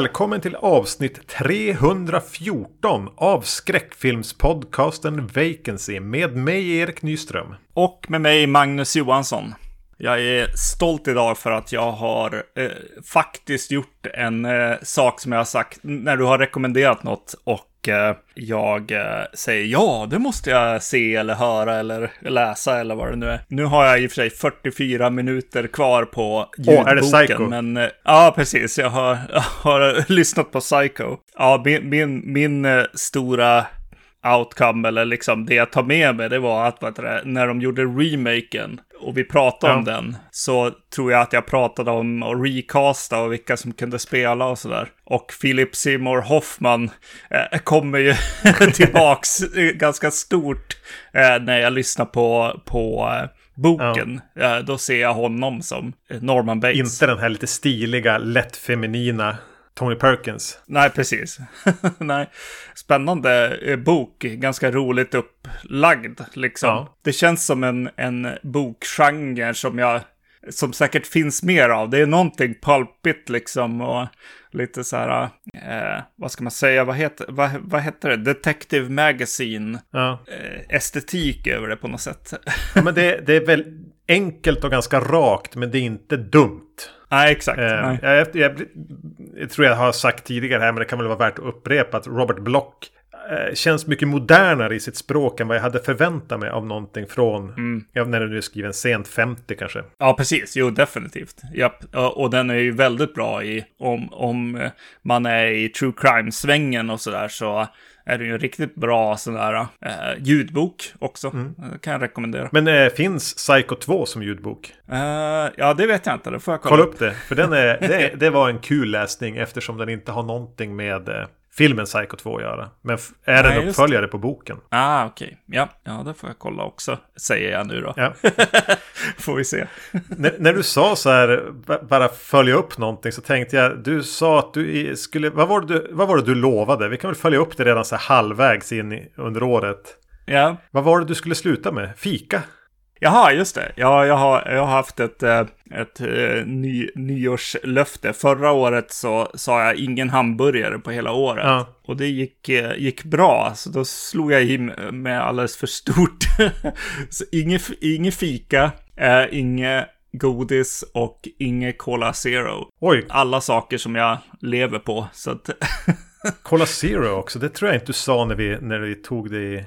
Välkommen till avsnitt 314 av skräckfilmspodcasten Vacancy med mig Erik Nyström. Och med mig Magnus Johansson. Jag är stolt idag för att jag har eh, faktiskt gjort en eh, sak som jag har sagt när du har rekommenderat något och jag eh, säger ja, det måste jag se eller höra eller läsa eller vad det nu är. Nu har jag i och för sig 44 minuter kvar på ljudboken. Åh, är det Psycho? Men eh, ja, precis. Jag har, jag har lyssnat på Psycho. Ja, min, min, min eh, stora outcome eller liksom det jag tar med mig det var att det, när de gjorde remaken och vi pratade Ja. om den så tror jag att jag pratade om att recasta och vilka som kunde spela och sådär. Och Philip Seymour Hoffman eh, kommer ju tillbaks ganska stort eh, när jag lyssnar på, på eh, boken. Eh, då ser jag honom som Norman Bates. Inte den här lite stiliga, lätt feminina Tony Perkins. Nej, precis. Nej. Spännande eh, bok, ganska roligt upplagd liksom. Ja. Det känns som en, en bokgenre som jag, som säkert finns mer av. Det är någonting pulpigt liksom och lite så här, eh, vad ska man säga, vad heter, vad, vad heter det? Detective Magazine Ja. eh, estetik över det på något sätt. Ja, men det, det är väl enkelt och ganska rakt, men det är inte dumt. Nej, exakt. Eh, Nej. jag, jag, jag tror jag har sagt tidigare här, men det kan väl vara värt att upprepa att Robert Block eh, känns mycket modernare i sitt språk än vad jag hade förväntat mig av någonting från, Mm. ja, när du nu är skriven sent 50 kanske. Ja, precis. Jo, definitivt. Japp. Ja, Och den är ju väldigt bra i, om, om eh, man är i true crime-svängen och sådär, så är det ju en riktigt bra sån där eh, ljudbok också. Eh, kan jag rekommendera. Men eh, finns Psycho 2 som ljudbok? Eh, ja, det vet jag inte. Det får jag kolla, Kolla upp det, för den är, det, det var en kul läsning eftersom den inte har någonting med eh, filmen Psycho 2 att göra. Men är Nej, en uppföljare på boken. Ah, okej. Ja, ja, det får jag kolla också, säger jag nu då. Ja. får vi se. när, när du sa så här, ba- bara följa upp någonting så tänkte jag, du sa att du skulle, vad var det du, vad var det du lovade? Vi kan väl följa upp det redan så här halvvägs in under året. Ja, Vad var det du skulle sluta med? Fika? Jaha, just det. Ja, jag, har, jag har haft ett, eh, ett eh, ny, nyårslöfte. Förra året så sa jag ingen hamburgare på hela året. Ja. Och det gick, eh, gick bra, så då slog jag i med alldeles för stort. så inget, inget fika, eh, inget godis och inget Cola Zero. Oj, Alla saker som jag lever på. Så att, Cola Zero också. Det tror jag inte du sa när vi, när vi tog det i...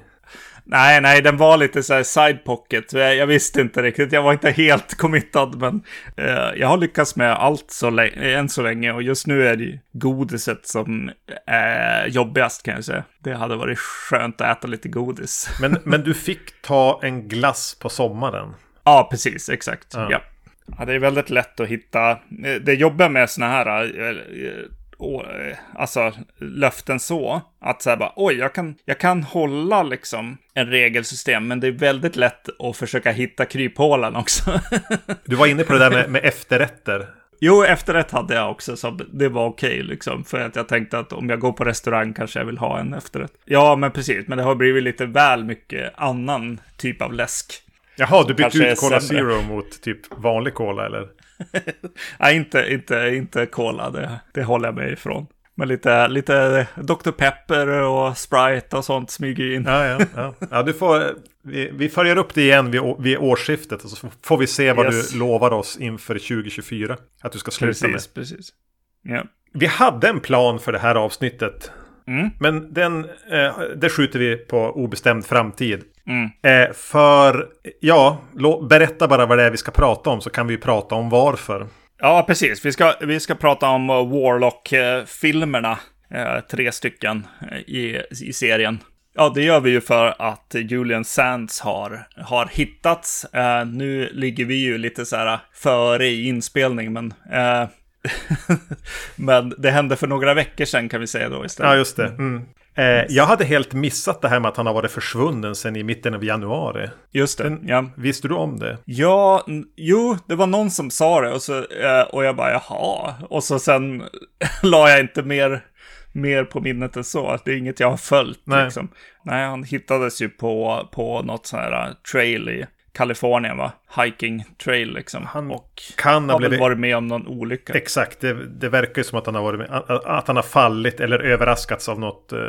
Nej, nej, den var lite så här side pocket. Jag, jag visste inte riktigt, jag var inte helt committad, men eh, jag har lyckats med allt så länge, än så länge och just nu är det godiset som är jobbigast kan jag säga. Det hade varit skönt att äta lite godis. Men, men du fick ta en glass på sommaren. ja, precis, exakt. Ja. Ja. Ja. det är väldigt lätt att hitta. eh, Det jobbiga med såna här eh, eh, alltså löften så. Att säga bara oj, jag kan, jag kan hålla liksom en regelsystem, men det är väldigt lätt att försöka hitta kryphålen också. Du var inne på det där med, med efterrätter. jo, efterrätt hade jag också, så det var okej liksom. För att jag tänkte att om jag går på restaurang kanske jag vill ha en efterrätt. Ja, men precis, men det har blivit lite väl mycket annan typ av läsk. Jaha, du bytte ut Cola. Zero mot typ vanlig Cola eller? Nej, inte, inte, inte cola, det, det håller jag mig ifrån. Men lite, lite Dr. Pepper och Sprite och sånt smyger in. Ja, ja, ja. ja du får, vi, vi följer upp det igen vid, vid årsskiftet och så får vi se vad Yes. du lovar oss inför 2024. Att du ska sluta med. Precis, precis. Ja. Vi hade en plan för det här avsnittet. Mm. Men den, eh, det skjuter vi på obestämd framtid. Mm. Eh, för, ja, berätta bara vad det är vi ska prata om så kan vi ju prata om varför. Ja, precis. Vi ska, vi ska prata om uh, Warlock-filmerna. eh, tre stycken eh, i, i serien. Ja, det gör vi ju för att Julian Sands har, har hittats. Eh, nu ligger vi ju lite så här före i inspelning, men... Eh, men det hände för några veckor sedan kan vi säga då istället. Ja, just det. Mm. Eh, jag hade helt missat det här med att han har varit försvunnen sedan i mitten av januari. Just det, Den- ja. Visste du om det? Ja, jo, det var någon som sa det och, så, eh, och jag bara jaha. Och så sen la jag inte mer, mer på minnet än så. Det är inget jag har följt Nej. liksom. Nej, han hittades ju på, på något sån här trail i Kalifornien, va? Hiking trail liksom. Han och kan ha blivit... varit med om någon olycka. Exakt, det, det verkar ju som att han har varit med, att, han har fallit eller överraskats av något eh,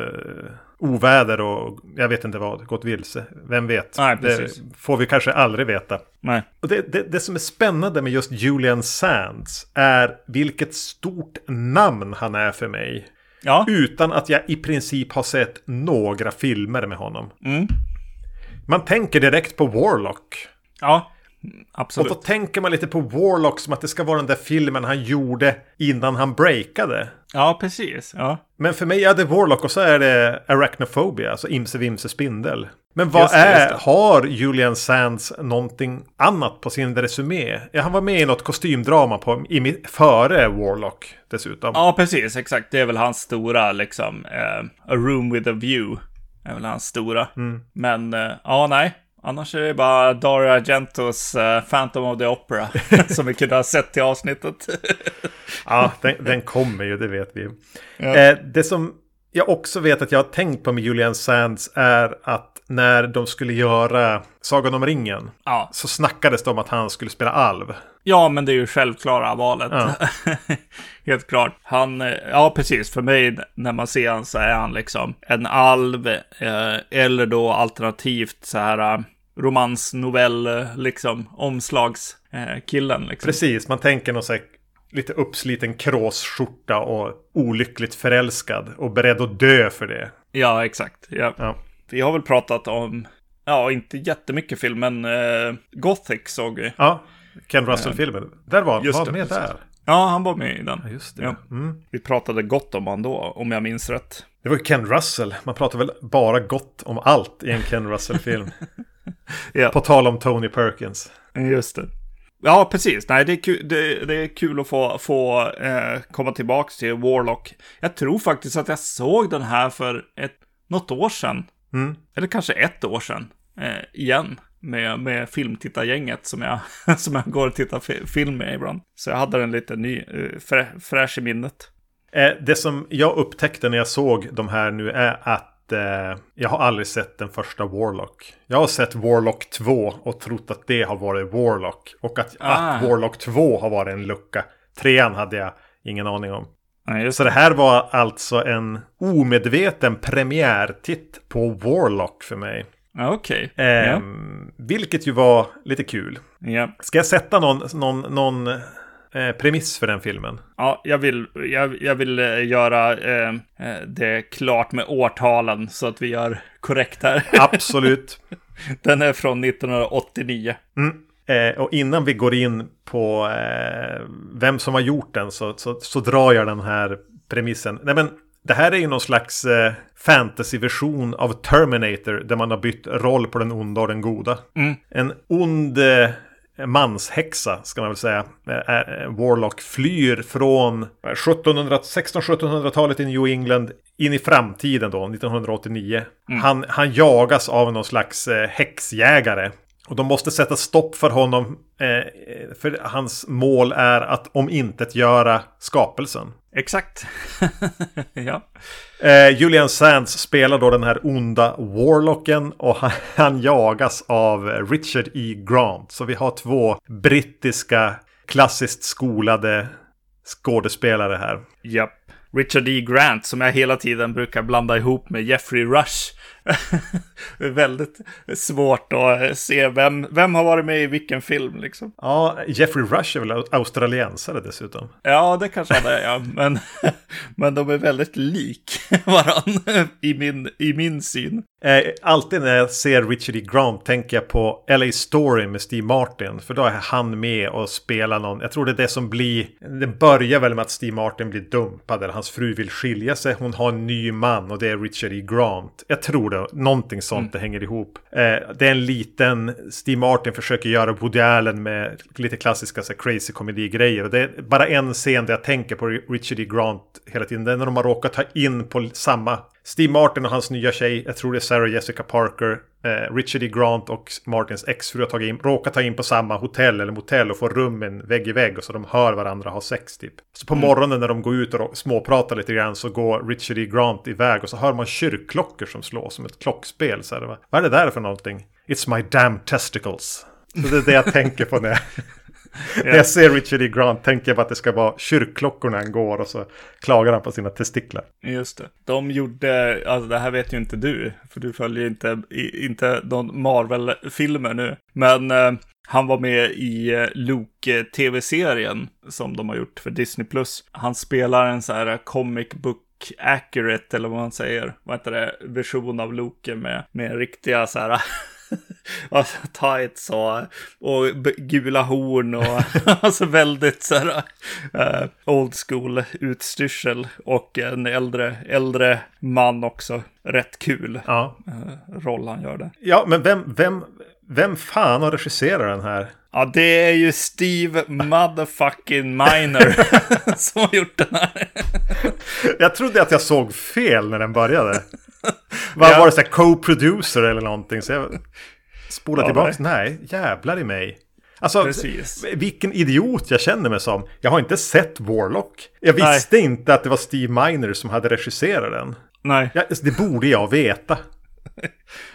oväder och jag vet inte vad, gått vilse. Vem vet? Nej, det precis. får vi kanske aldrig veta. Nej. Och det, det, det som är spännande med just Julian Sands är vilket stort namn han är för mig. Ja. Utan att jag i princip har sett några filmer med honom. Mm. Man tänker direkt på Warlock. Ja. Och Absolut. då tänker man lite på Warlock som att det ska vara den där filmen han gjorde innan han breakade. Ja, precis. Ja. Men för mig är det Warlock och så är det Arachnophobia, alltså Imse Vimse Spindel. Men vad det, är, har Julian Sands någonting annat på sin resumé? Ja, han var med i något kostymdrama på, i, före Warlock dessutom. ja, precis. Exakt. Det är väl hans stora, liksom, eh, A Room with a View. Är väl hans stora. Mm. Men, eh, ja, nej. Annars är det bara Dario Argentos eh, Phantom of the Opera som vi kunde ha sett till avsnittet. Ja, den, den kommer ju, det vet vi. Ja. Eh, det som jag också vet att jag har tänkt på med Julian Sands är att när de skulle göra Sagan om ringen ja. så snackades det om att han skulle spela alv. ja, men det är ju självklara valet. Ja. Helt klart. Han, eh, ja precis, för mig när man ser han så är han liksom en alv eh, eller då alternativt så här eh, romansnovell, eh, liksom omslagskillen. Eh, liksom. Precis, man tänker någon så här lite uppsliten kråsskjorta och olyckligt förälskad och beredd att dö för det. Ja, exakt. Ja. Ja. Vi har väl pratat om, ja, inte jättemycket film, men eh, Gothic såg vi. Ja, Ken Russell-filmen. Där var Just var det, med där. Ja, han var med i den. Ja, just det. Ja. Mm. Vi pratade gott om han då, om jag minns rätt. Det var ju Ken Russell. Man pratar väl bara gott om allt i en Ken Russell-film. Ja. På tal om Tony Perkins. Just det. Ja, precis. Nej, det är kul, det, det är kul att få, få eh, komma tillbaka till Warlock. Jag tror faktiskt att jag såg den här för ett, något år sedan. Mm. Eller kanske ett år sedan. Eh, igen. Med, med filmtittargänget som jag, som jag går och tittar fi- film med ibland. Så jag hade den lite ny, eh, frä, fräsch i minnet. Eh, det som jag upptäckte när jag såg de här nu är att eh, jag har aldrig sett den första Warlock. Jag har sett Warlock 2 och trott att det har varit Warlock. Och att, Ah. att Warlock 2 har varit en lucka. Trean hade jag ingen aning om. Ja, Så det här var alltså en omedveten premiärtitt på Warlock för mig. Ja, Okej. Ehm, Vilket ju var lite kul. Ja. ja. Ska jag sätta någon, någon, någon eh, premiss för den filmen? Ja, jag vill, jag, jag vill eh, göra eh, eh, det klart med årtalen så att vi gör korrekt här. Absolut. Den är från 1989. Mm. Eh, och innan vi går in på eh, vem som har gjort den så, så, så drar jag den här premissen. Nej, men det här är ju någon slags eh, fantasyversion av Terminator där man har bytt roll på den onda och den goda. Mm. En ond eh, manshäxa ska man väl säga. Eh, eh, Warlock flyr från 1700 1600-1700-talet i New England in i framtiden då, 1989. Han, han jagas av någon slags eh, häxjägare. Och de måste sätta stopp för honom. Eh, för hans mål är att om inte göra skapelsen. Exakt. ja. Eh, Julian Sands spelar då den här onda Warlocken och han, han jagas av Richard E. Grant. Så vi har två brittiska klassiskt skolade skådespelare här. Japp. Richard E. Grant som jag hela tiden brukar blanda ihop med Jeffrey Rush. Det är väldigt svårt att eh, se vem, vem har varit med i vilken film liksom. Ja, Jeffrey Rush är väl australiensare dessutom. Ja, det kanske han är, ja. Men, men de är väldigt lik varann i min, i min syn. Eh, alltid när jag ser Richard E. Grant tänker jag på LA Story med Steve Martin. För då är han med och spelar någon. Jag tror det är det som blir. Det börjar väl med att Steve Martin blir dumpad. Eller hans fru vill skilja sig. Hon har en ny man och det är Richard E. Grant. Jag tror det. Någonting sånt det hänger ihop. Eh, det är en liten. Steve Martin försöker göra Woody Allen med lite klassiska så här, crazy komedi-grejer. Och det är bara en scen där jag tänker på Richard E. Grant hela tiden. Det är när de har råkat ta in på samma Steve Martin och hans nya tjej, jag tror det är Sarah Jessica Parker, eh, Richard E. Grant och Martins exfru har tagit in, råkat ta in på samma hotell eller motell och få rummen vägg i vägg och så de hör varandra ha sex typ. Så på morgonen när de går ut och småpratar lite grann så går Richard E. Grant iväg och så hör man kyrkklockor som slår som ett klockspel. Så här, va? Vad är det där för någonting? It's my damn testicles. Så det är det jag tänker på när jag, när jag ser Richard E. Grant. Tänker jag på att det ska vara kyrkklockorna han går och så klagar han på sina testiklar. Just det. De gjorde, alltså det här vet ju inte du, för du följer inte, inte någon Marvel-filmer nu. Men eh, han var med i eh, Luke-tv-serien som de har gjort för Disney+. Han spelar en så här eh, comic book accurate, eller vad man säger, vad heter det, version av Loke med, med riktiga så här alltså, tights och, och gula horn och alltså väldigt så här uh, old school utstyrsel och en äldre, äldre man också. Rätt kul ja. uh, roll han gör det. Ja, men vem, vem, vem fan har regisserat den här? Ja, det är ju Steve motherfucking Miner som har gjort den här. jag trodde att jag såg fel när den började. Var, ja. var det så här co-producer eller någonting? Så jag spolade ja, tillbaka. Nej. nej, jävlar i mig. Alltså, Precis. vilken idiot jag känner mig som. Jag har inte sett Warlock. Jag visste nej. inte att det var Steve Miner som hade regisserat den. Nej. Ja, det borde jag veta.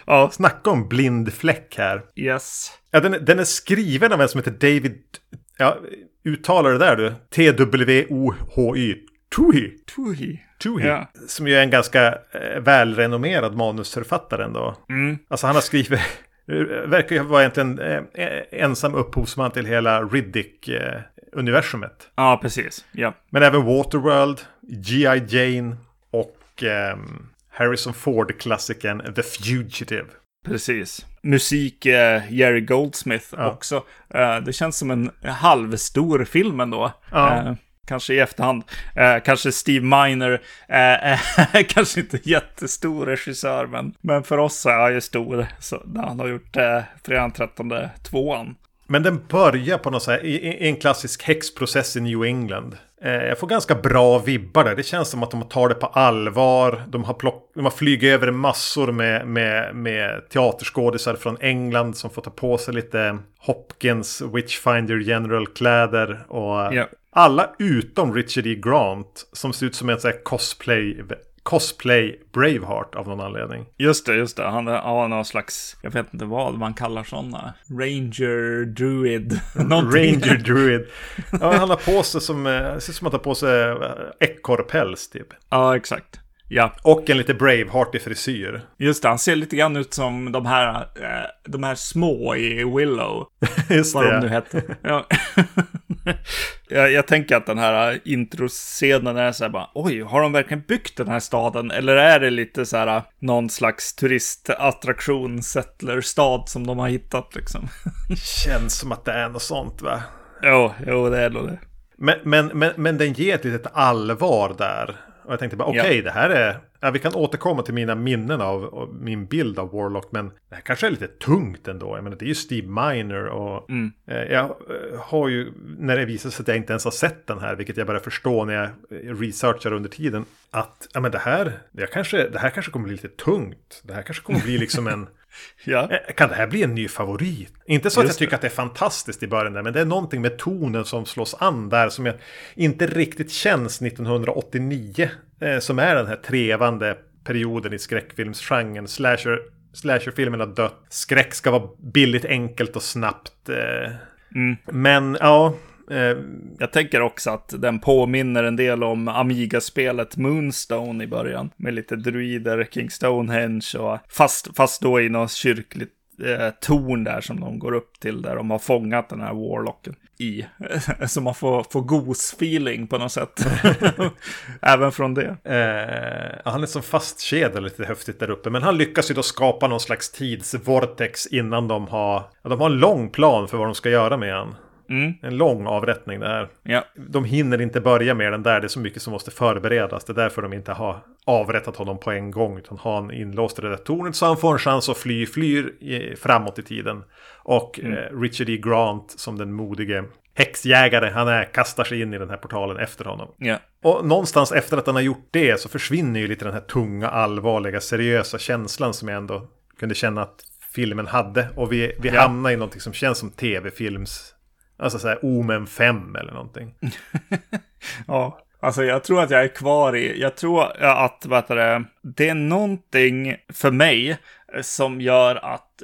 ja. Snacka om blind fläck här. Yes. Ja, den, den är skriven av en som heter David... Ja, uttalar det där du. T-W-O-H-Y. Tuhi. Tuhi. Tuhi. Ja. Som ju är en ganska eh, välrenommerad manusförfattare ändå. Mm. Alltså han har skrivit... Verkar ju vara egentligen eh, ensam upphovsman till hela Riddick-universumet. Eh, ja, precis. Ja. Men även Waterworld, G.I. Jane och eh, Harrison Ford-klassikern The Fugitive. Precis. Musik eh, Jerry Goldsmith ja. också. Eh, det känns som en halvstor film ändå. Ja. Eh, kanske i efterhand. Eh, kanske Steve Miner är eh, eh kanske inte jättestor regissör, men, men för oss är han ju stor. Så, när han har gjort eh, Fredagen 13 tvåan. Men den börjar på något sätt i, i en klassisk häxprocess i New England. Eh, jag får ganska bra vibbar där. Det känns som att de tar det på allvar. De har, plock, de har flugit över massor med, med, med teaterskådisar från England som får ta på sig lite Hopkins Witchfinder General-kläder. Och yeah. Alla utom Richard E. Grant som ser ut som en sån här cosplay cosplay Braveheart av någon anledning. Just det, just det. Han har någon slags, jag vet inte vad man kallar sådana. Ranger Druid. Ranger Druid. Ja, han har på sig som, eh, ser ut som att han har på sig eh, ekorrpäls typ. Ja, exakt. Ja. Och en lite Braveheart frisyr. Just det, han ser lite grann ut som de här, eh, de här små i Willow. Just vad det. De nu hette. Ja. jag, jag, tänker att den här introscenen är så här bara, oj, har de verkligen byggt den här staden? Eller är det lite så här någon slags turistattraktion, settlerstad som de har hittat liksom? Känns som att det är något sånt va? Jo, jo det är nog det. Men, men, men, men den ger ett litet allvar där. Och jag tänkte bara okej, okay, ja. det här är... Ja, vi kan återkomma till mina minnen av, min bild av Warlock. Men det här kanske är lite tungt ändå. Jag menar, det är ju Steve Miner och... Mm. Eh, jag eh, har ju, när det visar sig att jag inte ens har sett den här, vilket jag börjar förstå när jag researchar under tiden. Att, ja men det här, det, kanske, det här kanske kommer bli lite tungt. Det här kanske kommer bli liksom en... ja. Eh, kan det här bli en ny favorit? Inte så att Just jag tycker det. att det är fantastiskt i början där, men det är någonting med tonen som slås an där som jag inte riktigt känns 1989. Eh, som är den här trevande perioden i skräckfilmsgenren. Slasher, har dött. Skräck ska vara billigt, enkelt och snabbt. Eh. Mm. Men ja, jag tänker också att den påminner en del om Amiga-spelet Moonstone i början. Med lite druider, King Stonehenge och fast, fast då i något kyrkligt eh, torn där som de går upp till där de har fångat den här Warlocken i. Så man får, får gos-feeling på något sätt. Även från det. Eh, han är som fastkedjad lite häftigt där uppe. Men han lyckas ju då skapa någon slags tidsvortex innan de har... Ja, de har en lång plan för vad de ska göra med han. Mm. En lång avrättning det här. Ja. De hinner inte börja med den där. Det är så mycket som måste förberedas. Det är därför de inte har avrättat honom på en gång. Utan har han inlåst i det där tornet så han får en chans att fly. Flyr framåt i tiden. Och mm. eh, Richard E. Grant som den modige häxjägare han är kastar sig in i den här portalen efter honom. Ja. Och någonstans efter att han har gjort det så försvinner ju lite den här tunga, allvarliga, seriösa känslan som jag ändå kunde känna att filmen hade. Och vi, vi ja. hamnar i någonting som känns som tv-films Alltså så här Omen 5 eller någonting. ja, alltså jag tror att jag är kvar i, jag tror att, vad heter det, det är någonting för mig som gör att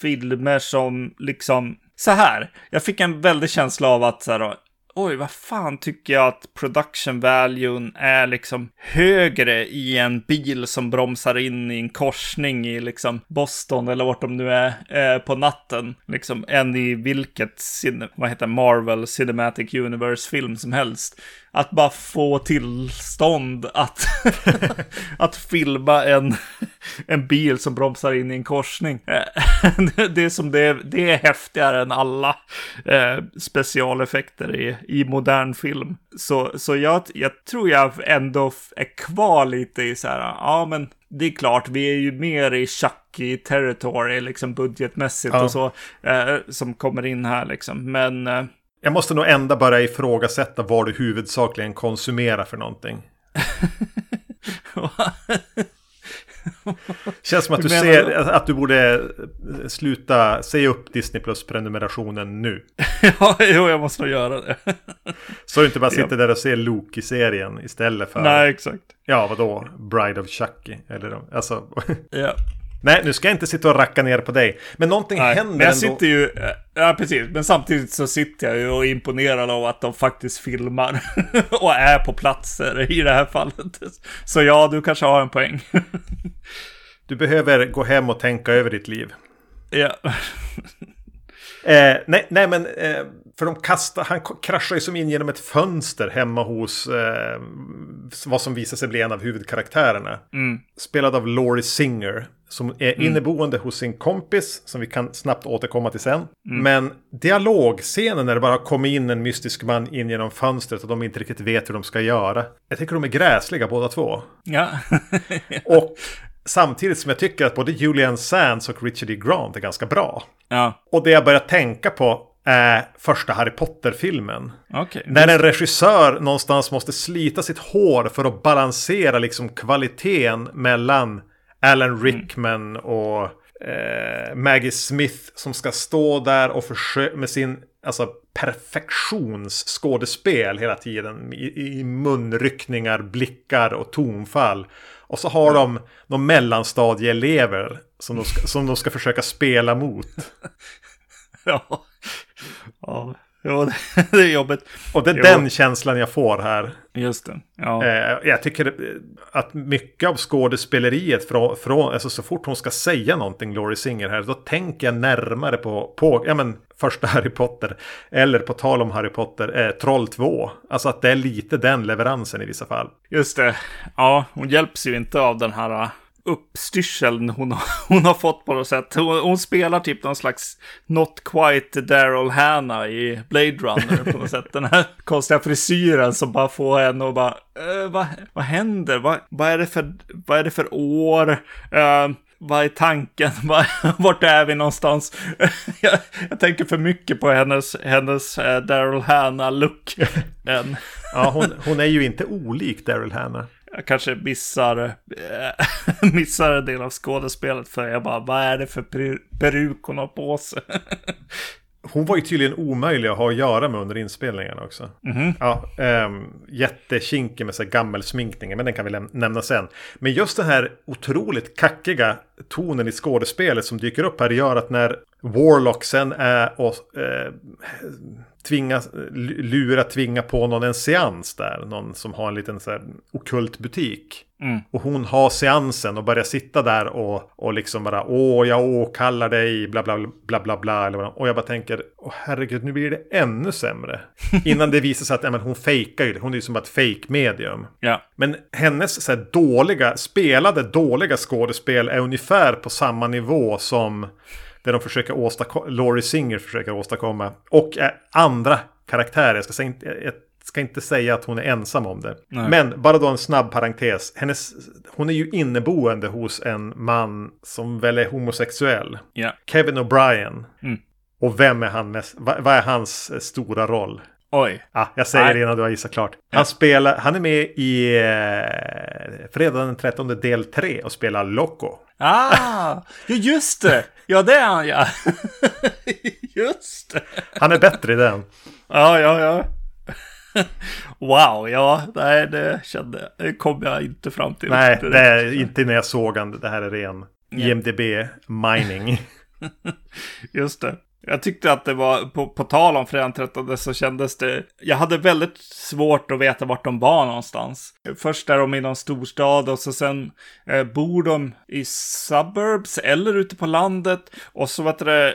filmer som liksom... Så här, jag fick en väldig känsla av att så här, oj, vad fan tycker jag att production valuen är liksom högre i en bil som bromsar in i en korsning i liksom Boston eller vart de nu är eh, på natten, liksom, än i vilket, vad heter Marvel Cinematic Universe-film som helst att bara få tillstånd att, att filma en, en bil som bromsar in i en korsning. det, är som det, det är häftigare än alla eh, specialeffekter i, i modern film. Så, så jag, jag tror jag ändå är kvar lite i så här, ja men det är klart, vi är ju mer i Chucky territory, liksom budgetmässigt ja. och så, eh, som kommer in här liksom. Men eh, jag måste nog ändå börja ifrågasätta vad du huvudsakligen konsumerar för någonting. Känns som att du ser du? att du borde sluta säga upp Disney Plus prenumerationen nu. ja, jo, jag måste nog göra det. Så du inte bara sitter där och ser Loki-serien istället för... Nej, exakt. Ja, vadå? Bride of Chucky. Eller alltså... ja. Nej, nu ska jag inte sitta och racka ner på dig. Men någonting Nej, händer men jag ändå. sitter ju... Ja, precis. Men samtidigt så sitter jag ju och är imponerad av att de faktiskt filmar. och är på platser i det här fallet. Så ja, du kanske har en poäng. du behöver gå hem och tänka över ditt liv. Ja. Eh, nej, nej, men eh, för de kastar, han kraschar ju som in genom ett fönster hemma hos eh, vad som visar sig bli en av huvudkaraktärerna. Mm. Spelad av Laurie Singer. Som är mm. inneboende hos sin kompis, som vi kan snabbt återkomma till sen. Mm. Men dialogscenen när det bara kommer in en mystisk man in genom fönstret och de inte riktigt vet hur de ska göra. Jag tycker de är gräsliga båda två. Ja. och Samtidigt som jag tycker att både Julian Sands och Richard E. Grant är ganska bra. Ja. Och det jag börjar tänka på är första Harry Potter-filmen. Okay. När en regissör någonstans måste slita sitt hår för att balansera liksom kvaliteten mellan Alan mm. Rickman mm. och eh, Maggie Smith som ska stå där och försöka med sin alltså, perfektionsskådespel hela tiden. I, I munryckningar, blickar och tonfall. Och så har de någon mellanstadieelever som de, ska, som de ska försöka spela mot. ja. Ja. Jo, det är jobbigt. Och det är jo. den känslan jag får här. Just det. Ja. Eh, jag tycker att mycket av skådespeleriet från, från alltså så fort hon ska säga någonting, Laurie Singer här, då tänker jag närmare på, på ja men första Harry Potter. Eller på tal om Harry Potter, eh, Troll 2. Alltså att det är lite den leveransen i vissa fall. Just det. Ja, hon hjälps ju inte av den här uppstyrseln hon har, hon har fått på något sätt. Hon, hon spelar typ någon slags Not Quite Daryl Hannah i Blade Runner på något sätt. Den här konstiga frisyren som bara får henne att bara, äh, vad, vad händer? Vad, vad, är det för, vad är det för år? Uh, vad är tanken? Vart är vi någonstans? jag, jag, tänker för mycket på hennes, hennes uh, Daryl Hannah-look. ja, hon, hon är ju inte olik Daryl Hannah jag kanske missar, äh, missar en del av skådespelet för jag bara, vad är det för peruk hon har på sig? Hon var ju tydligen omöjlig att ha att göra med under inspelningarna också. Mm -hmm. Ja, ähm, jättekinkig med så gammelsminkningen, men den kan vi nämna sen. Men just den här otroligt kackiga tonen i skådespelet som dyker upp här gör att när Warlock sen är och äh, tvinga, lura, tvinga på någon en seans där. Någon som har en liten så här okult butik. Mm. Och hon har seansen och börjar sitta där och, och liksom bara åh, jag åkallar dig, bla bla bla bla bla. Eller och jag bara tänker, åh herregud, nu blir det ännu sämre. Innan det visar sig att ja, men hon fejkar ju, hon är ju som ett fake medium. Ja. Men hennes så här, dåliga, spelade dåliga skådespel är ungefär på samma nivå som det de försöker åstadkomma, Laurie Singer försöker åstadkomma. Och andra karaktärer. Jag ska, jag ska inte säga att hon är ensam om det. Nej. Men bara då en snabb parentes. Hennes, hon är ju inneboende hos en man som väl är homosexuell. Yeah. Kevin O'Brien. Mm. Och vem är han mest? Vad är hans stora roll? Oj. Ja, jag säger Nej. det innan du har gissat klart. Han, spelar, han är med i eh, Fredag den 13 del 3 och spelar Loco. Ah, ja just det. Ja, det är han ja. just det. Han är bättre i den. Ja, ja, ja. Wow, ja, nej, det kände Det kom jag inte fram till. Nej, det är inte när jag såg han. Det här är ren IMDB mining. Just det. Jag tyckte att det var, på, på tal om fredagen 13 så kändes det, jag hade väldigt svårt att veta vart de var någonstans. Först är de i någon storstad och så sen eh, bor de i suburbs eller ute på landet. Och så vet det,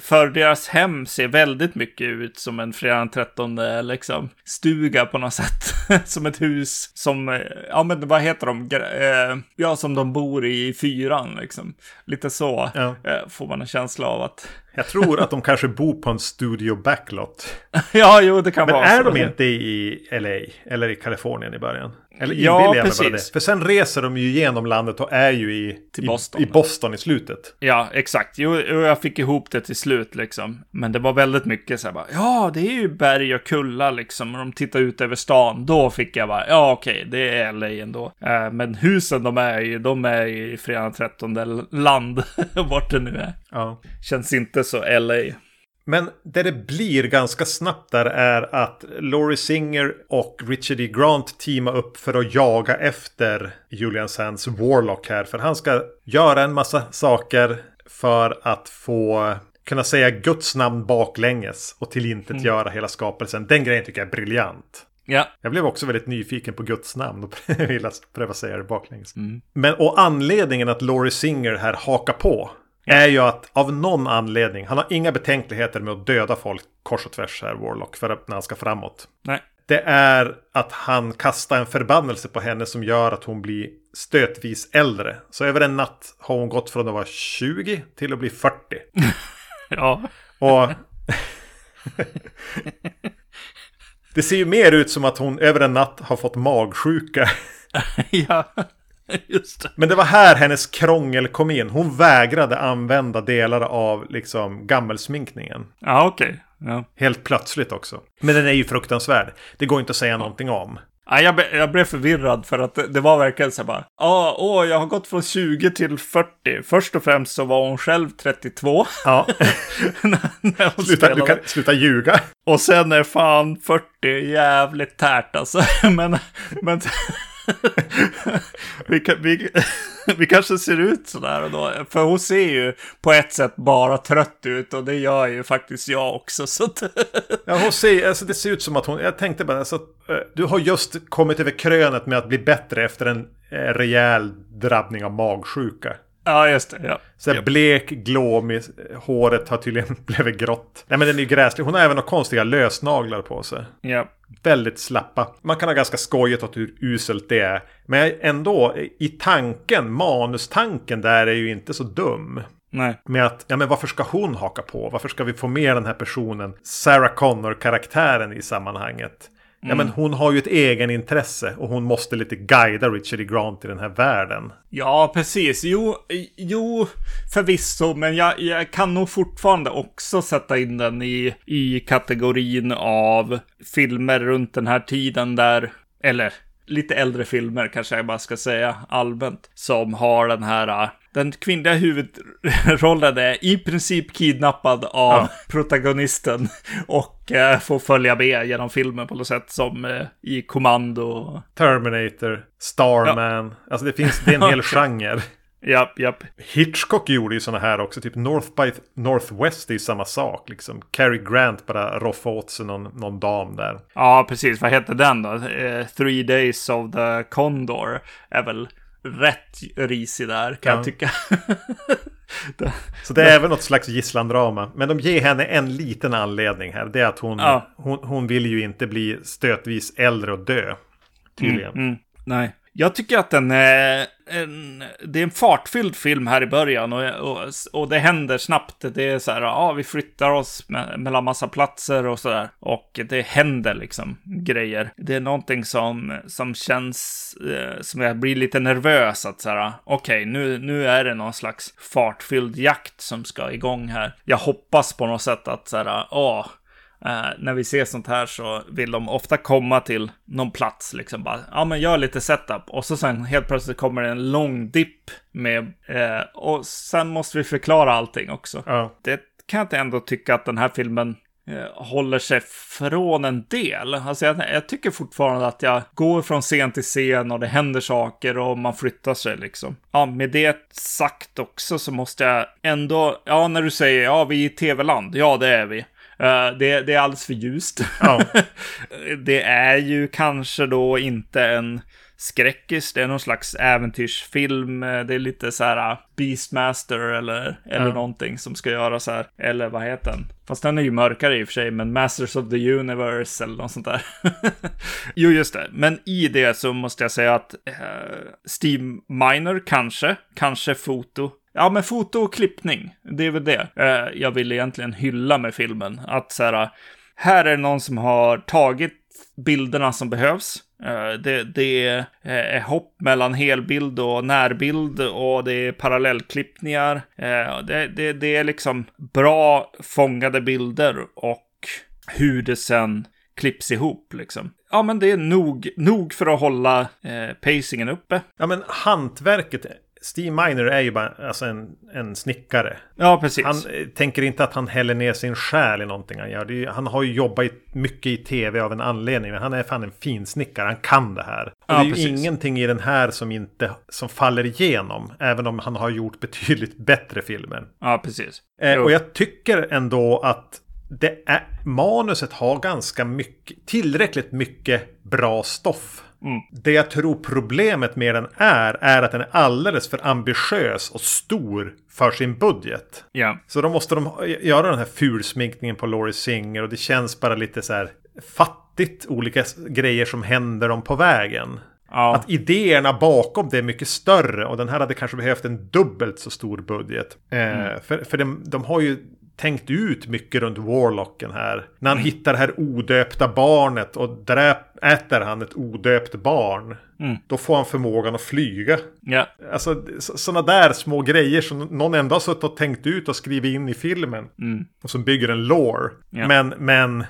för deras hem ser väldigt mycket ut som en fredag den 13 liksom stuga på något sätt. som ett hus som, eh, ja men vad heter de? Eh, ja, som de bor i fyran liksom. Lite så ja. får man en känsla av att jag tror att de kanske bor på en studio backlot. ja, jo, det kan Men vara är så. de inte i LA eller i Kalifornien i början? Eller ja, precis. För sen reser de ju genom landet och är ju i, till Boston. i, i Boston i slutet. Ja, exakt. Jo, jag fick ihop det till slut liksom. Men det var väldigt mycket så här bara, ja, det är ju berg och kulla liksom. Och de tittar ut över stan. Då fick jag bara, ja okej, det är LA ändå. Äh, men husen de är i, de är i fredag 13 land, vart det nu är. Ja. Känns inte så LA. Men det det blir ganska snabbt där är att Laurie Singer och Richard E. Grant teamar upp för att jaga efter Julian Sands Warlock här. För han ska göra en massa saker för att få kunna säga Guds namn baklänges och tillintetgöra mm. hela skapelsen. Den grejen tycker jag är briljant. Ja. Jag blev också väldigt nyfiken på Guds namn och ville pröva säga det baklänges. Mm. Men och anledningen att Laurie Singer här hakar på är ju att av någon anledning, han har inga betänkligheter med att döda folk kors och tvärs här, Warlock, för att, när han ska framåt. Nej. Det är att han kastar en förbannelse på henne som gör att hon blir stötvis äldre. Så över en natt har hon gått från att vara 20 till att bli 40. ja. Och... det ser ju mer ut som att hon över en natt har fått magsjuka. ja. Just det. Men det var här hennes krångel kom in. Hon vägrade använda delar av liksom gammelsminkningen. Ja, okej. Okay. Ja. Helt plötsligt också. Men den är ju fruktansvärd. Det går inte att säga någonting om. Ja, jag, jag blev förvirrad för att det, det var verkligen så bara. Ja, åh, jag har gått från 20 till 40. Först och främst så var hon själv 32. Ja. när hon sluta, du kan sluta ljuga. Och sen är fan 40 jävligt tärt alltså. men, men vi, vi, vi kanske ser ut sådär då. För hon ser ju på ett sätt bara trött ut och det gör ju faktiskt jag också. Så att... ja, hon ser, alltså det ser ut som att hon, jag tänkte bara, alltså, eh, du har just kommit över krönet med att bli bättre efter en eh, rejäl drabbning av magsjuka. Ja, just det. Ja. Så yep. blek, glåmig, håret har tydligen blivit grått. Nej, men den är ju gräslig. Hon har även några konstiga lösnaglar på sig. Ja. Väldigt slappa. Man kan ha ganska skojigt åt hur uselt det är. Men ändå, i tanken, manustanken där är ju inte så dum. Nej. Med att, ja men varför ska hon haka på? Varför ska vi få med den här personen, Sarah Connor-karaktären i sammanhanget? Ja men mm. hon har ju ett egenintresse och hon måste lite guida Richard E. Grant i den här världen. Ja, precis. Jo, jo förvisso, men jag, jag kan nog fortfarande också sätta in den i, i kategorin av filmer runt den här tiden där, eller lite äldre filmer kanske jag bara ska säga allmänt, som har den här den kvinnliga huvudrollen är i princip kidnappad av ja. protagonisten och eh, får följa med genom filmen på något sätt som eh, i Kommando. Terminator, Starman, ja. alltså det finns, det är en hel genre. Japp, japp. Hitchcock gjorde ju sådana här också, typ North by Northwest är ju samma sak liksom. Cary Grant bara roffa åt sig någon, någon dam där. Ja, precis. Vad heter den då? Uh, Three Days of the Condor är väl rätt risig där kan ja. jag tycka. Så det är även något slags gisslandrama. Men de ger henne en liten anledning här. Det är att hon, ja. hon, hon vill ju inte bli stötvis äldre och dö. Tydligen. Mm, mm, nej. Jag tycker att den är en, det är en fartfylld film här i början och, och, och det händer snabbt. Det är så här, ja, vi flyttar oss med, mellan massa platser och så där. Och det händer liksom grejer. Det är någonting som, som känns eh, som jag blir lite nervös att så här, okej, okay, nu, nu är det någon slags fartfylld jakt som ska igång här. Jag hoppas på något sätt att så här, åh, Uh, när vi ser sånt här så vill de ofta komma till någon plats, liksom bara, ja men gör lite setup. Och så sen helt plötsligt kommer det en lång dipp med, uh, och sen måste vi förklara allting också. Ja. Det kan jag inte ändå tycka att den här filmen eh, håller sig från en del. Alltså jag, jag, tycker fortfarande att jag går från scen till scen och det händer saker och man flyttar sig liksom. Ja, med det sagt också så måste jag ändå, ja när du säger ja vi är i tv-land, ja det är vi. Uh, det, det, är alldeles för ljust. Ja. det är ju kanske då inte en skräckis. Det är någon slags äventyrsfilm. Det är lite så här uh, Beastmaster eller, eller ja. någonting som ska göra så här. Eller vad heter den? Fast den är ju mörkare i och för sig, men Masters of the Universe eller något sånt där. jo, just det. Men i det så måste jag säga att uh, Steve Miner kanske, kanske foto. Ja, men foto och klippning, det är väl det eh, jag vill egentligen hylla med filmen. Att så här, eh, här är det någon som har tagit bilderna som behövs eh, det, det, är hopp mellan helbild och närbild och det är parallellklippningar. Det, det, det är liksom bra fångade bilder och hur det sen klipps ihop liksom. Ja, men det är nog, nog för att hålla eh, pacingen uppe. Ja, men hantverket Steve Miner är ju bara alltså en, en snickare. Ja, precis. Han eh, tänker inte att han häller ner sin själ i någonting han gör. Ju, han har ju jobbat mycket i tv av en anledning. Men han är fan en finsnickare. Han kan det här. Och ja, det är ju precis. ingenting i den här som inte som faller igenom. Även om han har gjort betydligt bättre filmer. Ja, precis. Eh, och jag tycker ändå att det är, manuset har ganska mycket, tillräckligt mycket bra stoff Mm. Det jag tror problemet med den är, är att den är alldeles för ambitiös och stor för sin budget. Yeah. Så då måste de göra den här fulsminkningen på Laurie Singer och det känns bara lite så här fattigt olika grejer som händer dem på vägen. Ja. Att idéerna bakom det är mycket större och den här hade kanske behövt en dubbelt så stor budget. Eh, mm. för för de, de har ju tänkt ut mycket runt Warlocken här. När han mm. hittar det här odöpta barnet och dräp, äter han ett odöpt barn. Mm. Då får han förmågan att flyga. Ja. Alltså sådana där små grejer som någon ändå har suttit och tänkt ut och skrivit in i filmen. Mm. Och som bygger en lore. Ja. Men, men...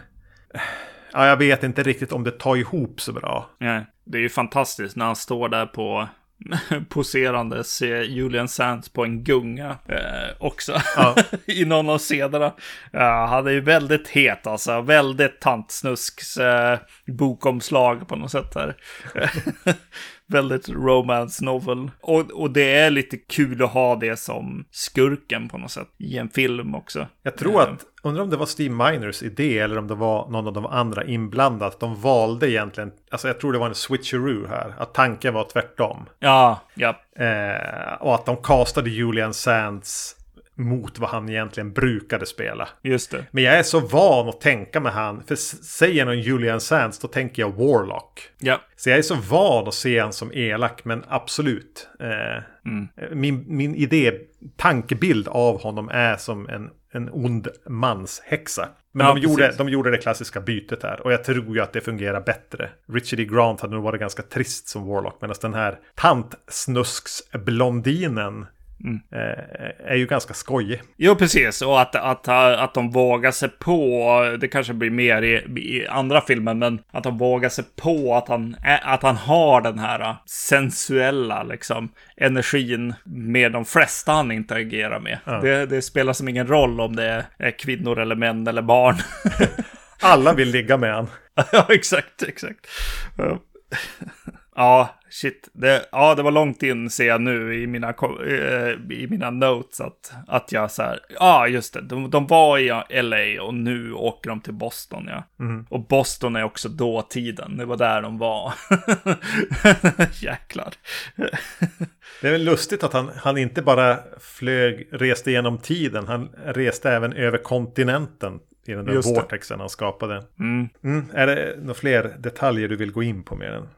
Ja, jag vet inte riktigt om det tar ihop så bra. Ja. Det är ju fantastiskt när han står där på poserandes Julian Sands på en gunga eh, också. Ja. I någon av scenerna. Ja, han är ju väldigt het alltså. Väldigt tantsnusks eh, bokomslag på något sätt här. väldigt romance novel. Och, och det är lite kul att ha det som skurken på något sätt i en film också. Jag tror att, undrar om det var Steve Miners idé eller om det var någon av de andra inblandat. De valde egentligen, alltså jag tror det var en switcheroo här, att tanken var tvärtom. Ja, ja. Eh, och att de castade Julian Sands mot vad han egentligen brukade spela. Just det. Men jag är så van att tänka med han. För säger någon Julian Sands då tänker jag Warlock. Ja. Så jag är så van att se han som elak. Men absolut. Eh, mm. min, min idé, tankebild av honom är som en, en ond manshäxa. Men ja, de, gjorde, de gjorde det klassiska bytet här. Och jag tror ju att det fungerar bättre. Richard E. Grant hade nog varit ganska trist som Warlock. Medan den här tantsnusks-blondinen Mm. är ju ganska skojig. Jo, precis. Och att, att, att de vågar sig på, det kanske blir mer i, i andra filmer, men att de vågar sig på att han, att han har den här sensuella liksom, energin med de flesta han interagerar med. Ja. Det, det spelar som ingen roll om det är kvinnor eller män eller barn. Alla vill ligga med han. ja, exakt, exakt. Ja, shit. Det, ja, det var långt in ser jag nu i mina, eh, i mina notes att, att jag så här, ja ah, just det, de, de var i LA och nu åker de till Boston ja. Mm. Och Boston är också dåtiden, det var där de var. Jäklar. det är väl lustigt att han, han inte bara flög, reste genom tiden, han reste även över kontinenten i den där vortexen han skapade. Mm. Mm. Är det några fler detaljer du vill gå in på med den?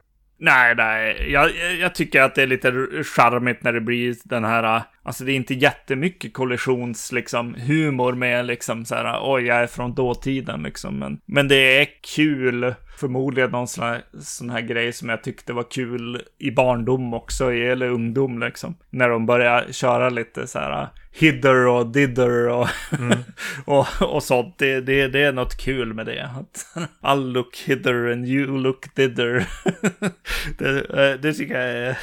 Nej, nej. Jag, jag tycker att det är lite charmigt när det blir den här... Äh, alltså det är inte jättemycket kollisions, liksom, humor med liksom så här, oj, jag är från dåtiden liksom. Men, men det är kul. Förmodligen någon sån här, sån här grej som jag tyckte var kul i barndom också, eller ungdom liksom. När de börjar köra lite så här hidder och didder och, mm. och, och sånt. Det, det, det är något kul med det. Att I'll look hidder and you look didder. det, eh, det tycker jag är,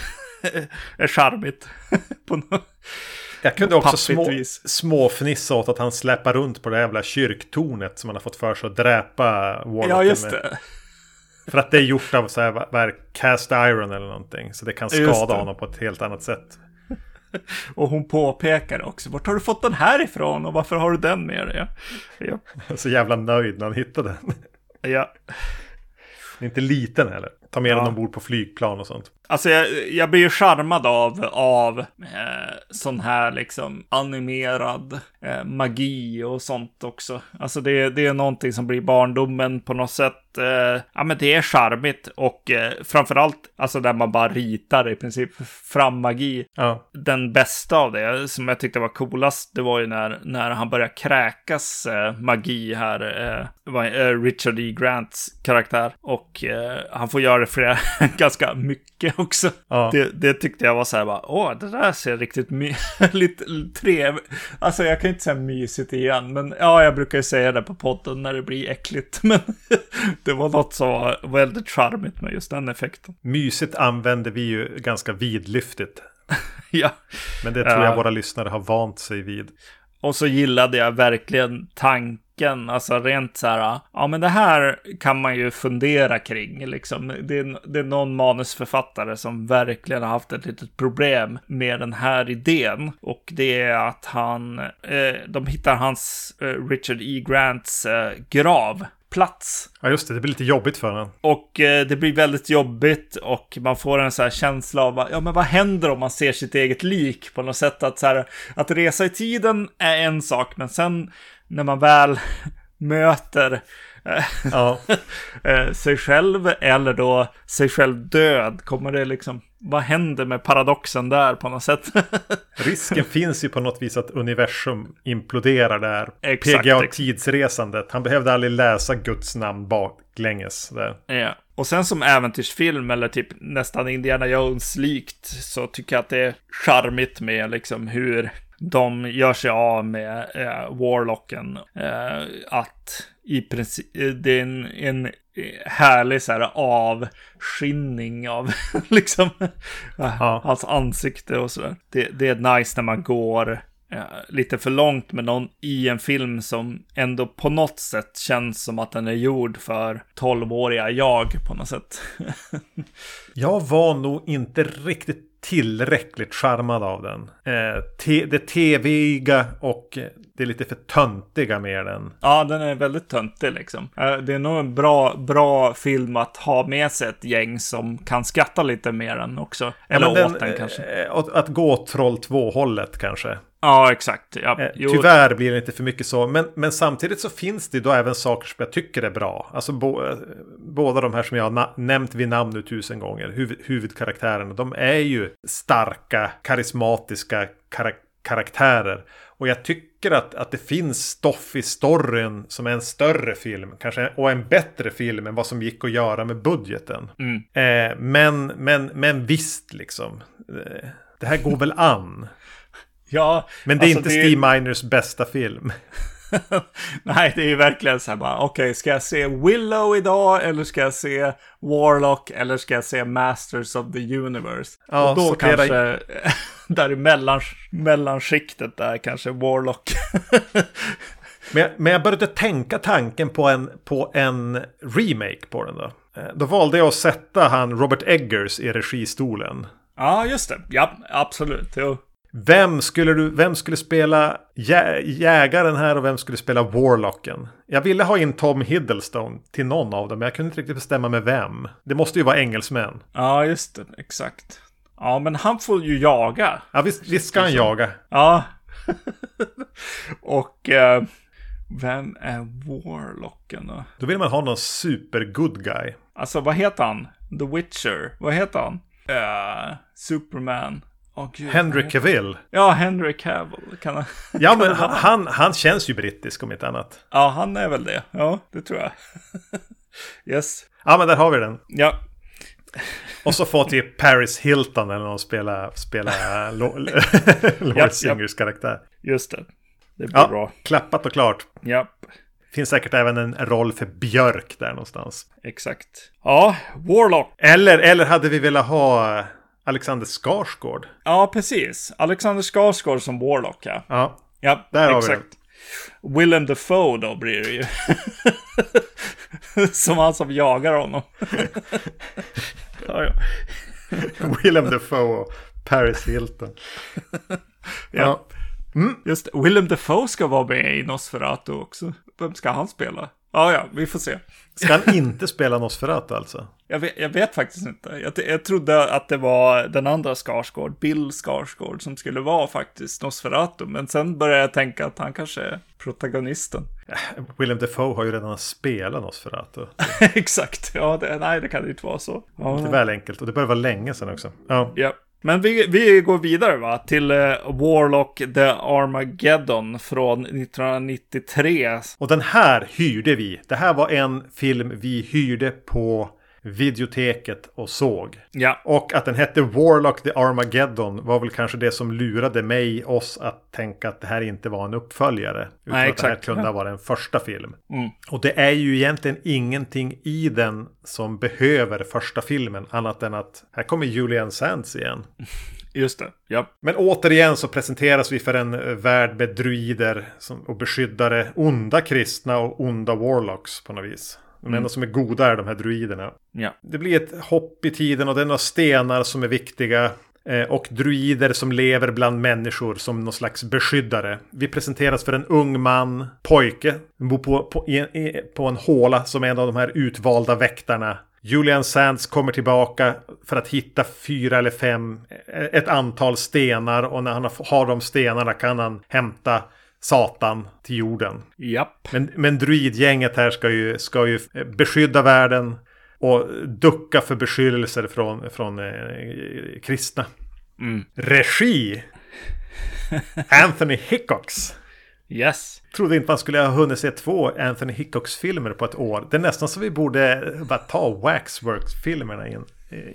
är charmigt. på något. Jag kunde också små, småfnissa åt att han släpar runt på det jävla kyrktornet som han har fått för sig att dräpa Warlocken Ja, just det. För att det är gjort av så här, cast iron eller någonting. Så det kan skada det. honom på ett helt annat sätt. Och hon påpekar också, vart har du fått den här ifrån och varför har du den med dig? Ja, Så jävla nöjd när han hittade den. ja. Den är inte liten heller. Ta med Ja. den ombord på flygplan och sånt. Alltså jag, jag blir ju charmad av, av eh, sån här liksom animerad eh, magi och sånt också. Alltså det, det är någonting som blir barndomen på något sätt. Eh, ja men det är charmigt och eh, framförallt alltså där man bara ritar i princip fram magi. Ja, Den bästa av det som jag tyckte var coolast, det var ju när, när han började kräkas eh, magi här. Eh, var, eh, Richard E. Grants karaktär. Och eh, han får göra det flera, ganska mycket också. Ja. Det, det tyckte jag var så här bara, åh, det där ser riktigt my- lite trevligt. Alltså jag kan inte säga mysigt igen, men ja, jag brukar ju säga det på podden när det blir äckligt. Men det var något som var väldigt charmigt med just den effekten. mysigt använder vi ju ganska vidlyftigt. ja. Men det tror Ja. jag våra lyssnare har vant sig vid. Och så gillade jag verkligen tanken, alltså rent så här, ja men det här kan man ju fundera kring liksom. Det är, det är någon manusförfattare som verkligen har haft ett litet problem med den här idén. Och det är att han, eh, de hittar hans, eh, Richard E. Grants eh, gravplats. Ja, just det. Det blir lite jobbigt för honom. Och eh, det blir väldigt jobbigt och man får en så här känsla av, ja men vad händer om man ser sitt eget lik på något sätt? Att, så här, att resa i tiden är en sak, men sen när man väl möter eh, Ja, eh, sig själv eller då sig själv död, kommer det liksom, vad händer med paradoxen där på något sätt? risken finns ju på något vis att universum imploderar där. Exakt, PGA exakt. tidsresandet. Han behövde aldrig läsa Guds namn baklänges. Där. Ja. Och sen som äventyrsfilm eller typ nästan Indiana Jones-likt så tycker jag att det är charmigt med liksom hur de gör sig av med eh, Warlocken. Eh, att i princip, eh, det är en, en eh, härlig så här avskinning av liksom Ja. hans ansikte och sådär. Det, det är nice när man går eh, lite för långt med någon i en film som ändå på något sätt känns som att den är gjord för 12-åriga jag på något sätt. Jag var nog inte riktigt tillräckligt charmad av den. Eh, te- det TViga och det är lite för töntiga med den. ja, den är väldigt töntig liksom. Eh, Det är nog en bra, bra film att ha med sig ett gäng som kan skratta lite mer än också. Eller Ja, åt den, kanske. eh, Att, att gå Troll 2-hållet kanske. Ja, exakt. Ja, Eh, Tyvärr blir det inte för mycket så. Men, men samtidigt så finns det då även saker som jag tycker är bra. Alltså bo, eh, båda de här som jag har nämnt vid namn nu tusen gånger. Huvud, huvudkaraktärerna. De är ju starka, karismatiska kara- karaktärer. Och jag tycker att, att det finns stoff i storyn som är en större film. Kanske, och en bättre film än vad som gick att göra med budgeten. Mm. Eh, men, men, men visst liksom. Eh, det här går väl an. Ja, Men det är alltså, inte det Steve Miners bästa film. Nej, det är ju verkligen så här bara, okej, ska jag se Willow idag eller ska jag se Warlock eller ska jag se Masters of the Universe? Ja, och då kanske, där i mellan, mellanskiktet där kanske Warlock. Men jag, men jag började tänka tanken på en, på en remake på den då. Eh, Då valde jag att sätta han Robert Eggers i registolen. ja, just det. Ja, absolut. Jo. Vem skulle, du, vem skulle spela jä, jägaren här och vem skulle spela Warlocken? Jag ville ha in Tom Hiddleston till någon av dem, men jag kunde inte riktigt bestämma med vem. Det måste ju vara engelsmän. Ja, just det. Exakt. Ja, men han får ju jaga. Ja, visst, visst ska han jaga. Ja. och eh, vem är Warlocken då? Då vill man ha någon super good guy. Alltså, vad heter han? The Witcher. Vad heter han? Eh, Superman. Åh, gud, Henry Cavill. Ja, Henry Cavill. Kan han... Ja, men han, han, han känns ju brittisk om inte annat. Ja, han är väl det. Ja, det tror jag. yes. Ja, men där har vi den. Ja, Och så får typ Paris Hilton eller någon spela, spela Lo- Lord. Singers karaktär. just det. Det blir Ja, bra. klappat och klart. Ja, Finns säkert även en roll för Björk där någonstans. exakt. Ja, Warlock. Eller, eller hade vi velat ha... Alexander Skarsgård. Ja, precis. Alexander Skarsgård som Warlock, ja. Ja, Ja, Där har vi exakt. Willem Dafoe då blir det ju. som han som jagar honom. ja, ja. Willem Dafoe och Paris Hilton. Ja. Just det. Willem Dafoe ska vara med i Nosferatu också. Vem ska han spela? Ja, ja, vi får se. Ska han inte spela Nosferatu alltså? Jag vet, jag vet faktiskt inte. Jag, jag trodde att det var den andra Skarsgård, Bill Skarsgård, som skulle vara faktiskt Nosferatu. Men sen började jag tänka att han kanske är protagonisten. Willem Dafoe har ju redan spelat Nosferatu. Exakt. Ja, det, nej, det kan ju inte vara så. Ja. Det är väl enkelt och det börjar vara länge sedan också. Ja. Ja. Men vi, vi går vidare va, till eh, Warlock The Armageddon från 1993. Och den här hyrde vi. Det här var en film vi hyrde på videoteket och såg. Ja, Och att den hette Warlock the Armageddon var väl kanske det som lurade mig, oss, att tänka att det här inte var en uppföljare. Utan Nej, att det här kunde ha varit en första film. Mm. Och det är ju egentligen ingenting i den som behöver första filmen. Annat än att här kommer Julian Sands igen. just det. Ja. Men återigen så presenteras vi för en eh, värld med druider och beskyddare. Onda kristna och onda warlocks på något vis. De enda som är goda är de här druiderna. Ja. Det blir ett hopp i tiden och det är några stenar som är viktiga. eh, Och druider som lever bland människor som någon slags beskyddare. Vi presenteras för en ung man, pojke, som bor på, på, på en håla som är en av de här utvalda väktarna. Julian Sands kommer tillbaka för att hitta fyra eller fem, eh, ett antal stenar och när han har de stenarna kan han hämta Satan till jorden. Japp. Men, men druidgänget här ska ju, ska ju eh, beskydda världen och ducka för beskyllelser från, från eh, kristna. Mm. Regi! Anthony Hickox. Yes. Trodde inte man skulle ha hunnit se två Anthony Hickox-filmer på ett år. Det är nästan så vi borde bara ta Waxworks-filmerna in,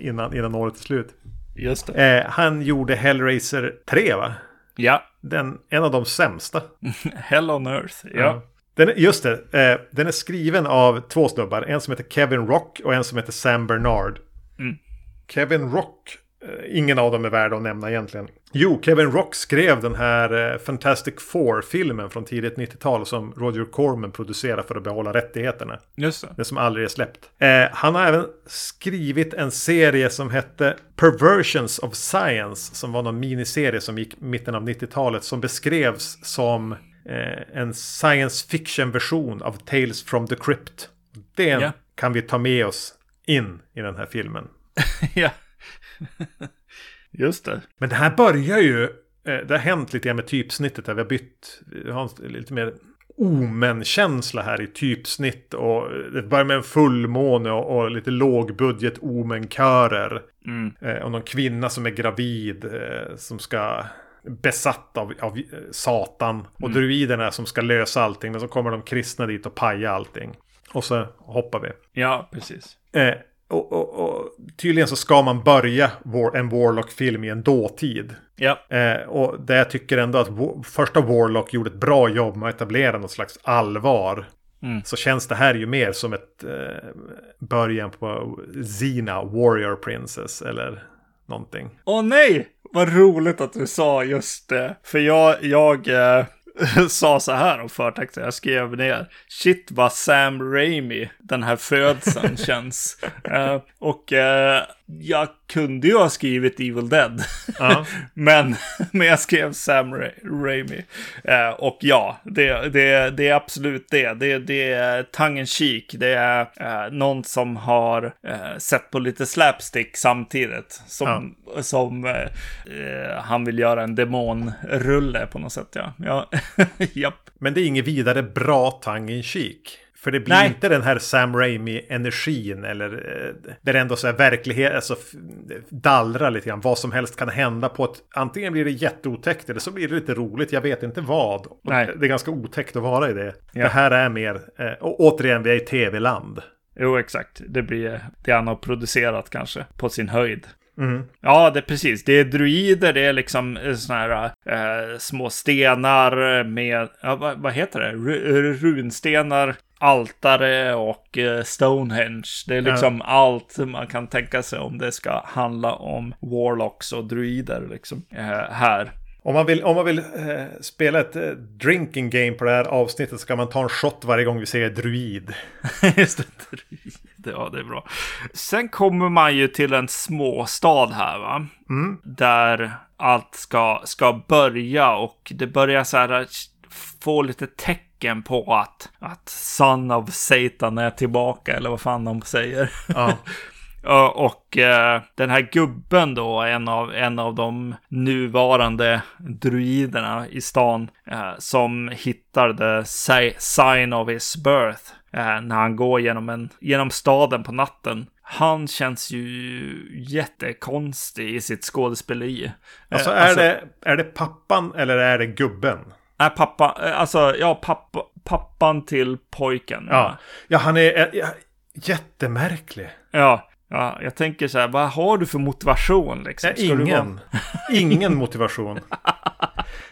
innan, innan året är slut. Just det. Eh, han gjorde Hellraiser 3 va? Ja. Den, en av de sämsta. Hell on Earth. Ja. Den, är- just det, eh, den är skriven av två snubbar. En som heter Kevin Rock och en som heter Sam Bernard. Mm. Kevin Rock, ingen av dem är värd att nämna egentligen. Jo, Kevin Rock skrev den här eh, Fantastic Four-filmen från tidigt 90-tal som Roger Corman producerade för att behålla rättigheterna. Just det. Den som aldrig är släppt. Eh, han har även skrivit en serie som hette Perversions of Science. Som var någon miniserie som gick mitten av 90-talet. Som beskrevs som eh, en science fiction-version av Tales from the Crypt. Det Ja. kan vi ta med oss in i den här filmen. ja. Just det. Men det här börjar ju... Eh, det har hänt lite grann med typsnittet. Där vi har bytt... Vi har lite mer omen-känsla här i typsnitt. Och det börjar med en fullmåne och, och lite lågbudget omenkörer. Mm. Eh, och någon kvinna som är gravid. Eh, som ska... Besatt av, av eh, Satan. Och druiderna som ska lösa allting. Men så kommer de kristna dit och paja allting. Och så hoppar vi. Ja, precis. Eh, och, och, och tydligen så ska man börja war, en Warlock-film i en dåtid. Ja. Eh, och där jag tycker ändå att första Warlock gjorde ett bra jobb med att etablera något slags allvar. Mm. Så känns det här ju mer som ett eh, början på Xena, Warrior Princess eller någonting. Åh nej! Vad roligt att du sa just det. För jag, jag eh, sa så här om förtexten, jag skrev ner. Shit vad Sam Raimi, den här födseln känns. Eh, och eh, jag kunde ju ha skrivit Evil Dead. Ja. men, men jag skrev Sam Ra- Raimi. Eh, och ja, det, det, det är absolut det. Det, det är tongue chic. Det är eh, någon som har eh, sett på lite slapstick samtidigt. Som, som eh, eh, han vill göra en demonrulle på något sätt. Ja, ja. japp. Men det är inget vidare bra in cheek. För det blir Nej. inte den här Sam Raimi-energin eller eh, där det ändå så här verklighet, alltså dallrar lite grann. Vad som helst kan hända på ett, antingen blir det jätteotäckt eller så blir det lite roligt, jag vet inte vad. Nej. Det är ganska otäckt att vara i det. Ja. Det här är mer, eh, och återigen, vi är i tv-land. Jo, exakt. Det blir det han har producerat kanske, på sin höjd. Mm. Ja, det är precis. Det är druider, det är liksom eh, såna här eh, små stenar med, ja, vad, vad heter det? Ru- runstenar altare och eh, Stonehenge. Det är liksom ja. allt man kan tänka sig om det ska handla om warlocks och druider liksom eh, här. Om man vill, om man vill eh, spela ett eh, drinking game på det här avsnittet så kan man ta en shot varje gång vi säger druid. Just det, druid. Ja, det är bra. Sen kommer man ju till en småstad här, va? Mm. Där allt ska, ska börja och det börjar så här få lite tecken på att, att Son of Satan är tillbaka, eller vad fan de säger. Ja. Och eh, den här gubben då, en av, en av de nuvarande druiderna i stan, eh, som hittar the sign of his birth eh, när han går genom, en, genom staden på natten. Han känns ju jättekonstig i sitt skådespeleri. Alltså är, alltså, det, är det pappan eller är det gubben? Nej, pappa, alltså ja, pappa, pappan till pojken. Ja, ja han är ja, jättemärklig. Ja, Ja, jag tänker så här, vad har du för motivation liksom? Ja, ingen. ingen motivation.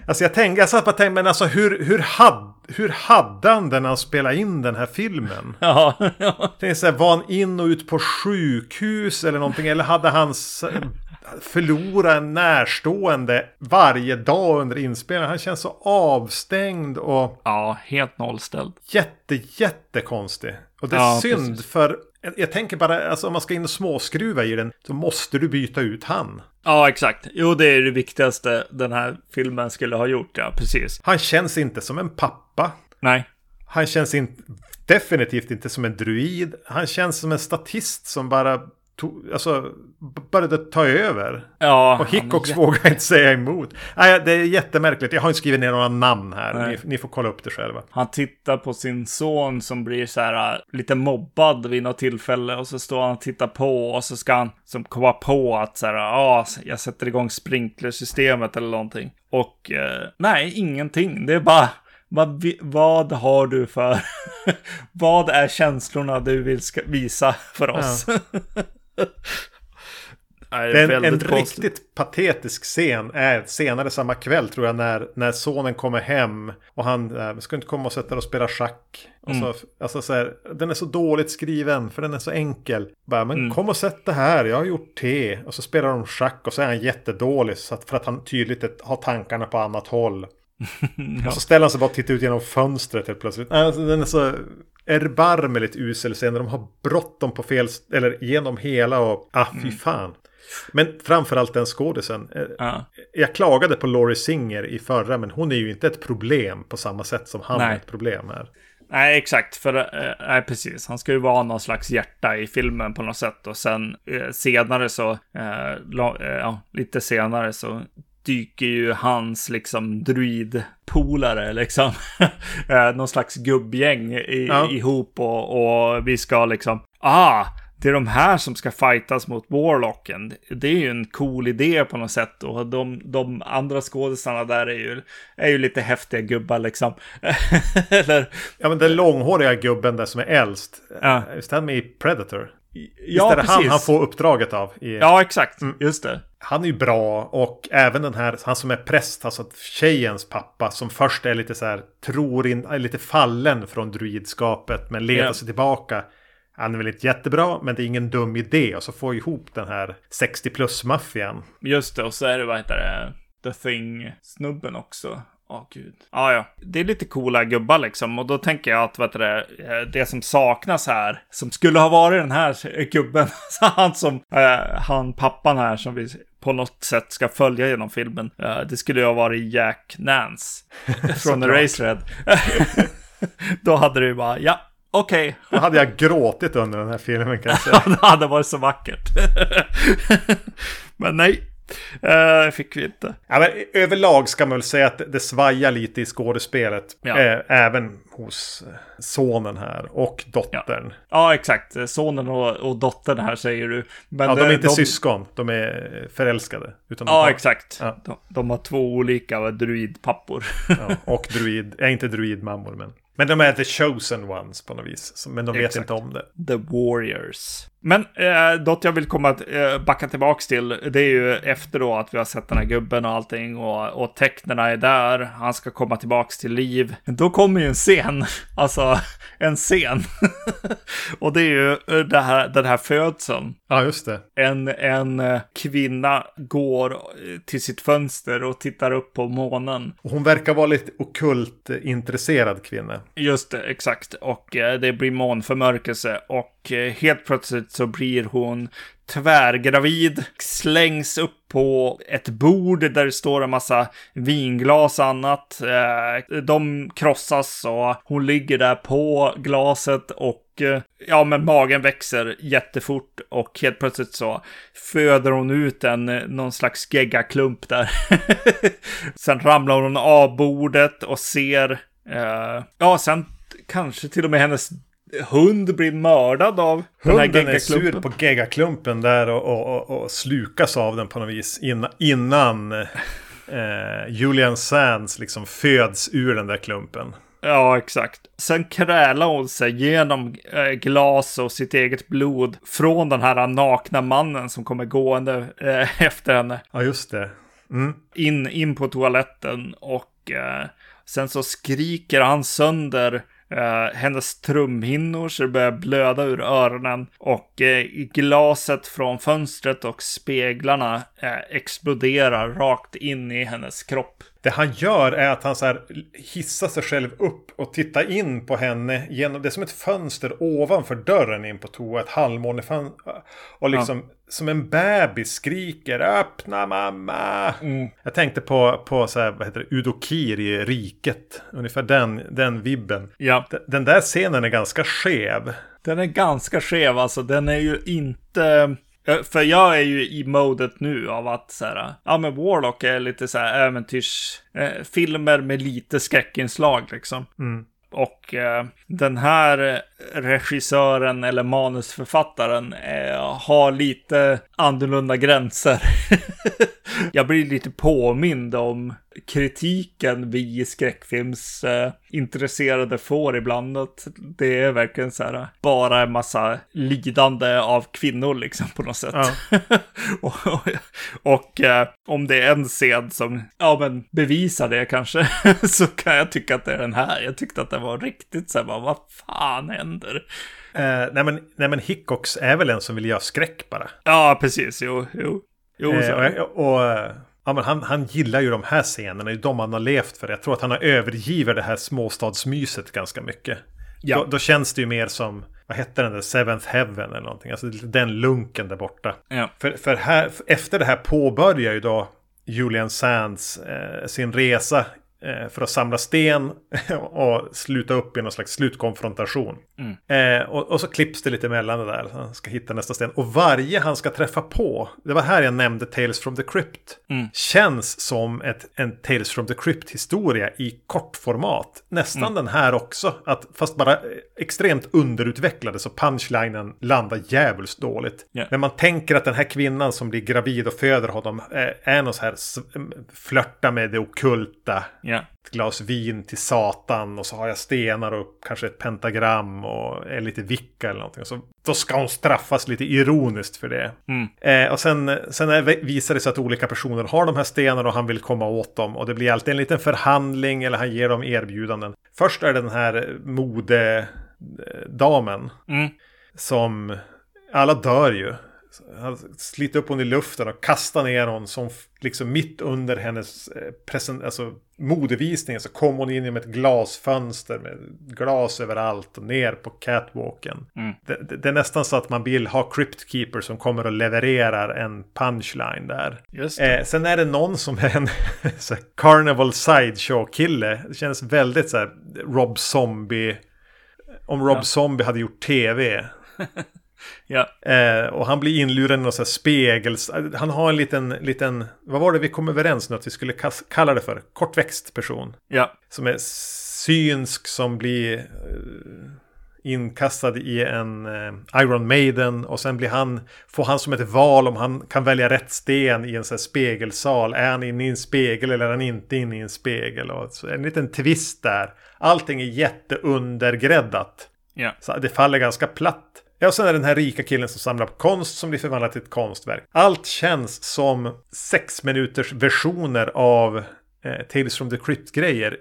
Alltså jag tänkte, jag satt bara och tänkte, men alltså hur, hur, had, hur hade han den när han spelade in den här filmen? Ja. ja. Tänkte så här, var han in och ut på sjukhus eller någonting? Eller hade han förlorat en närstående varje dag under inspelningen? Han känns så avstängd och... Ja, helt nollställd. Jätte, jättekonstig. Och det är ja, synd precis. för jag, jag, tänker bara, alltså om man ska in och småskruva i den så måste du byta ut han. Ja, exakt. Jo, det är det viktigaste den här filmen skulle ha gjort, ja, precis. Han känns inte som en pappa. Nej. Han känns in, definitivt inte som en druid. Han känns som en statist som bara tog, alltså, började ta över. Ja, och Hickox han... vågar inte säga emot. Nej, det är jättemärkligt. Jag har inte skrivit ner några namn här. Ni, ni, får kolla upp det själva. Han tittar på sin son som blir så här äh, lite mobbad vid något tillfälle. Och så står han och tittar på och så ska han som komma på att så här, ja, ah, jag sätter igång sprinklersystemet eller någonting. Och eh, nej, ingenting. Det är bara vad, vad, har du för... vad är känslorna du vill visa för oss? Ja. En, en riktigt patetisk scen är senare samma kväll tror jag när, när sonen kommer hem och han äh, ska inte komma och sätta och spela schack. Och mm. så, alltså så här, den är så dåligt skriven för den är så enkel. Bara, men mm. kom och sätt det här, jag har gjort te. Och så spelar de schack och så är han jättedålig så att, för att han tydligt har tankarna på annat håll. ja. Och så ställer han sig bara och tittar ut genom fönstret helt plötsligt. Alltså, den är så erbarmligt usel scen. De har bråttom på fel, eller genom hela och, ah fy mm. fan. Men framförallt den skådisen. Eh, ja. Jag klagade på Laurie Singer i förra, men hon är ju inte ett problem på samma sätt som han Nej. är ett problem här. Nej, exakt. För, eh, nej, precis. Han ska ju vara någon slags hjärta i filmen på något sätt. Och sen eh, senare så, eh, la, eh, ja, lite senare så dyker ju hans liksom druidpolare liksom. Eh, någon slags gubbgäng i, ja. ihop och, och vi ska liksom, ah, det är de här som ska fightas mot Warlocken. Det är ju en cool idé på något sätt. Och de, de andra skådespelarna där är ju, är ju lite häftiga gubbar liksom. Eller... Ja, men den långhåriga gubben där som är äldst. Ja. Visst han med i Predator? Ja, Visst är det precis. han han får uppdraget av? I... Ja, exakt. Mm. Just det. Han är ju bra och även den här, han som är präst, alltså tjejens pappa som först är lite så här, tror in, är lite fallen från druidskapet men leder yeah. sig tillbaka. Han är väl inte jättebra, men det är ingen dum idé. Och så få ihop den här 60 plus-maffian. Just det, och så är det vad heter det, The Thing-snubben också. Åh oh, gud. Ja, ja. Det är lite coola gubbar liksom. Och då tänker jag att vet du, eh, det som saknas här, som skulle ha varit den här gubben, han som, äh, han pappan här som vi på något sätt ska följa genom filmen. Äh, det skulle ju ha varit Jack Nance från Eraserhead. då hade det ju bara, ja, Okej. Okay. Då hade jag gråtit under den här filmen kan jag säga. det hade varit så vackert. men nej, Uh, fick vi inte. Ja, men överlag ska man väl säga att det svajar lite i skådespelet. Ja. Äh, även hos eh, sonen här och dottern. Ja, ja exakt. Sonen och, och dottern här säger du. Men ja, de är inte de... syskon. De är förälskade. Utan ja, har... exakt. Ja. De, de, har två olika druidpappor. ja, och druid, är inte druidmammor men. Men de är the chosen ones på något vis. Men de vet Exakt. inte om det. The Warriors. Men eh, något jag vill komma eh, backa tillbaks till, det är ju efter då att vi har sett den här gubben och allting och, och tecknena är där, han ska komma tillbaks till liv. Då kommer ju en scen, alltså en scen. och det är ju eh, det här, den här födseln. Ja, just det. En, en eh, kvinna går eh, till sitt fönster och tittar upp på månen. Hon verkar vara lite okult intresserad kvinna. Just det, exakt. Och det blir månförmörkelse och Eh, helt plötsligt så blir hon tvärgravid, slängs upp på ett bord där det står en massa vinglas och annat. Eh, de krossas och hon ligger där på glaset och eh, ja, men magen växer jättefort och helt plötsligt så föder hon ut en någon slags geggaklump där. sen ramlar hon av bordet och ser, ja, sen kanske till och med hennes hund blir mördad av Hunden den här är sur på geggaklumpen där och, och, och, och, slukas av den på något vis innan, innan eh, Julian Sands liksom föds ur den där klumpen. Ja, exakt. Sen krälar hon sig genom eh, glas och sitt eget blod från den här nakna mannen som kommer gående eh, efter henne. Ja, just det. Mm. In, in på toaletten och eh, sen så skriker han sönder Uh, hennes trumhinnor så det börjar blöda ur öronen och uh, glaset från fönstret och speglarna uh, exploderar rakt in i hennes kropp. Det han gör är att han så här hissar sig själv upp och tittar in på henne genom det är som ett fönster ovanför dörren in på toa, ett halvmånefönster. Och liksom ja. Som en bebis skriker öppna mamma. Mm. Jag tänkte på, på så här, vad heter det, Udokir i Riket. Ungefär den, den vibben. Ja. Den, den där scenen är ganska skev. Den är ganska skev alltså. Den är ju inte för jag är ju i modet nu av att så här, ja men Warlock är lite så här äventyrsfilmer eh, med lite skräckinslag liksom. Mm. Och eh, den här regissören eller manusförfattaren eh, har lite annorlunda gränser. jag blir lite påmind om kritiken vi skräckfilmsintresserade eh, får ibland. Att det är verkligen så här bara en massa lidande av kvinnor liksom på något sätt. Ja. och, och, och eh, om det är en scen som ja, men bevisar det kanske så kan jag tycka att det är den här. Jag tyckte att det var riktigt så här, bara, vad fan händer? Eh, nej, men, nej men Hickox är väl en som vill göra skräck bara. Ja, precis. Jo, jo. jo eh, och, och Ja, men han, han gillar ju de här scenerna, det är de han har levt för. Jag tror att han har övergivit det här småstadsmyset ganska mycket. Ja. Då, då, känns det ju mer som, vad hette den där, Seventh Heaven eller någonting. Alltså den lunken där borta. Ja. För, för här, efter det här påbörjar ju då Julian Sands eh, sin resa för att samla sten och sluta upp i någon slags slutkonfrontation. Mm. Eh, och, och, så klipps det lite emellan det där. Han ska hitta nästa sten. Och varje han ska träffa på, det var här jag nämnde Tales from the Crypt, mm. känns som ett, en Tales from the Crypt-historia i kortformat. Nästan mm. den här också, att, fast bara extremt underutvecklade så punchlinen landar jävligt dåligt. Yeah. Men man tänker att den här kvinnan som blir gravid och föder honom eh, är någon så här flörta med det okulta. Yeah Ja. Ett glas vin till Satan och så har jag stenar och kanske ett pentagram och är lite vicka eller någonting. Så då ska hon straffas lite ironiskt för det. Mm. Eh, och sen, sen är, visar det sig att olika personer har de här stenarna och han vill komma åt dem. Och det blir alltid en liten förhandling eller han ger dem erbjudanden. Först är det den här modedamen. Mm. Som alla dör ju. Han sliter upp hon i luften och kastar ner hon som liksom mitt under hennes eh, present, alltså modevisning så kom hon in genom ett glasfönster med glas överallt och ner på catwalken. Mm. Det, det, det, är nästan så att man vill ha Crypt Keeper som kommer och levererar en punchline där. Eh, sen är det någon som är en så här, Carnival Sideshow-kille. Det känns väldigt så här Rob Zombie. Om Rob ja. Zombie hade gjort tv. Ja. Eh, och han blir inlurad i någon sån här spegel. Han har en liten, liten, vad var det vi kom överens nu att vi skulle kalla det för? Kortväxt person. Ja. Som är synsk som blir eh, inkastad i en eh, Iron Maiden. Och sen blir han, får han som ett val om han kan välja rätt sten i en sån här spegelsal. Är han inne i en spegel eller är han inte inne i en spegel? Och så en liten twist där. Allting är jätteundergräddat. Ja. Så det faller ganska platt Ja, och sen är det den här rika killen som samlar på konst som blir förvandlad till ett konstverk. Allt känns som sex minuters versioner av eh, Tales from the Crypt-grejer.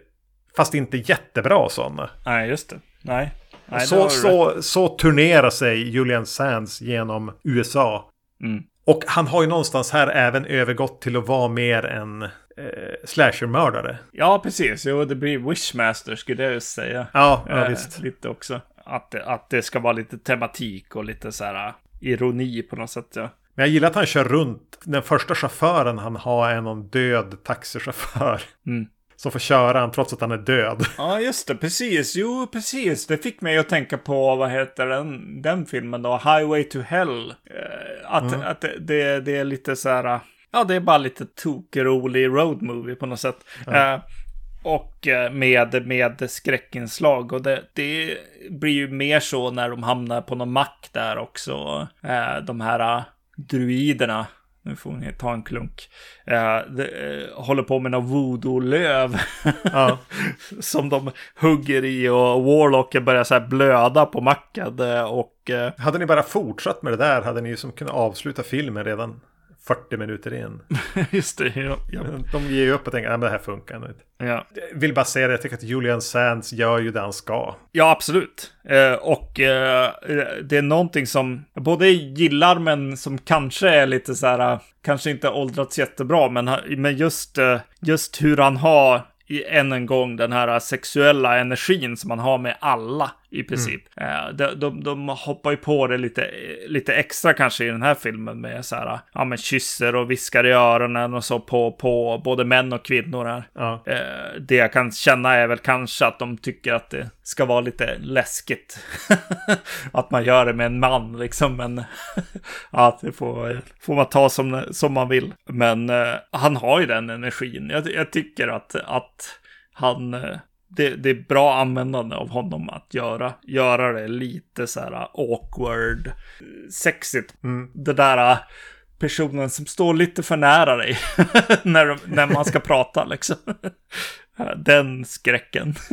Fast inte jättebra sådana. Nej, just det. Nej. Nej Så, du rätt. så, så turnerar sig Julian Sands genom USA. Mm. Och han har ju någonstans här även övergått till att vara mer en eh, slashermördare. Ja, precis. Jo, det blir Wishmaster skulle jag säga. Ja, ja Eh, visst. Lite också. Att, det- att det ska vara lite tematik och lite så här uh, ironi på något sätt. Ja. Men jag gillar att han kör runt. Den första chauffören han har är någon död taxichaufför. Mm. Som får köra han trots att han är död. Ja, just det. Precis. Jo, precis. Det fick mig att tänka på, vad heter den, den filmen då? Highway to Hell. Eh, att att det, det, är lite så här... uh, Ja, det är bara lite tokrolig road movie på något sätt. Eh, och eh, med, med skräckinslag. Och det, det blir ju mer så när de hamnar på någon mack där också. Eh, de här uh, druiderna. Nu får ni ta en klunk. Eh, det, eh, håller på med någon voodoo-löv. Ja. som de hugger i och Warlocken börjar så blöda på macken. eh, Och eh, Hade ni bara fortsatt med det där hade ni ju som kunnat avsluta filmen redan 40 minuter in. just det, ja. ja. De ger ju upp och tänker att det här funkar nog inte. ja. Jag vill bara säga det, jag tycker att Julian Sands gör ju det han ska. Ja, absolut. Eh, och eh, det är någonting som jag både gillar men som kanske är lite så här, eh, kanske inte åldrats jättebra, men, men just, eh, just hur han har i, än en gång den här sexuella energin som man har med alla i princip. Eh, de, de, de hoppar ju på det lite, lite extra kanske i den här filmen med så här, ja men kysser och viskar i öronen och så på, på både män och kvinnor här. Ja. Eh, det jag kan känna är väl kanske att de tycker att det ska vara lite läskigt. att man gör det med en man liksom. Men ja, det får, får man ta som, som man vill. Men eh, han har ju den energin. Jag, jag tycker att, att han... Det, det är bra användande av honom att göra, göra det lite så här awkward, sexigt. Det där eh, personen som står lite för nära dig när, de- när man ska prata liksom. Den skräcken.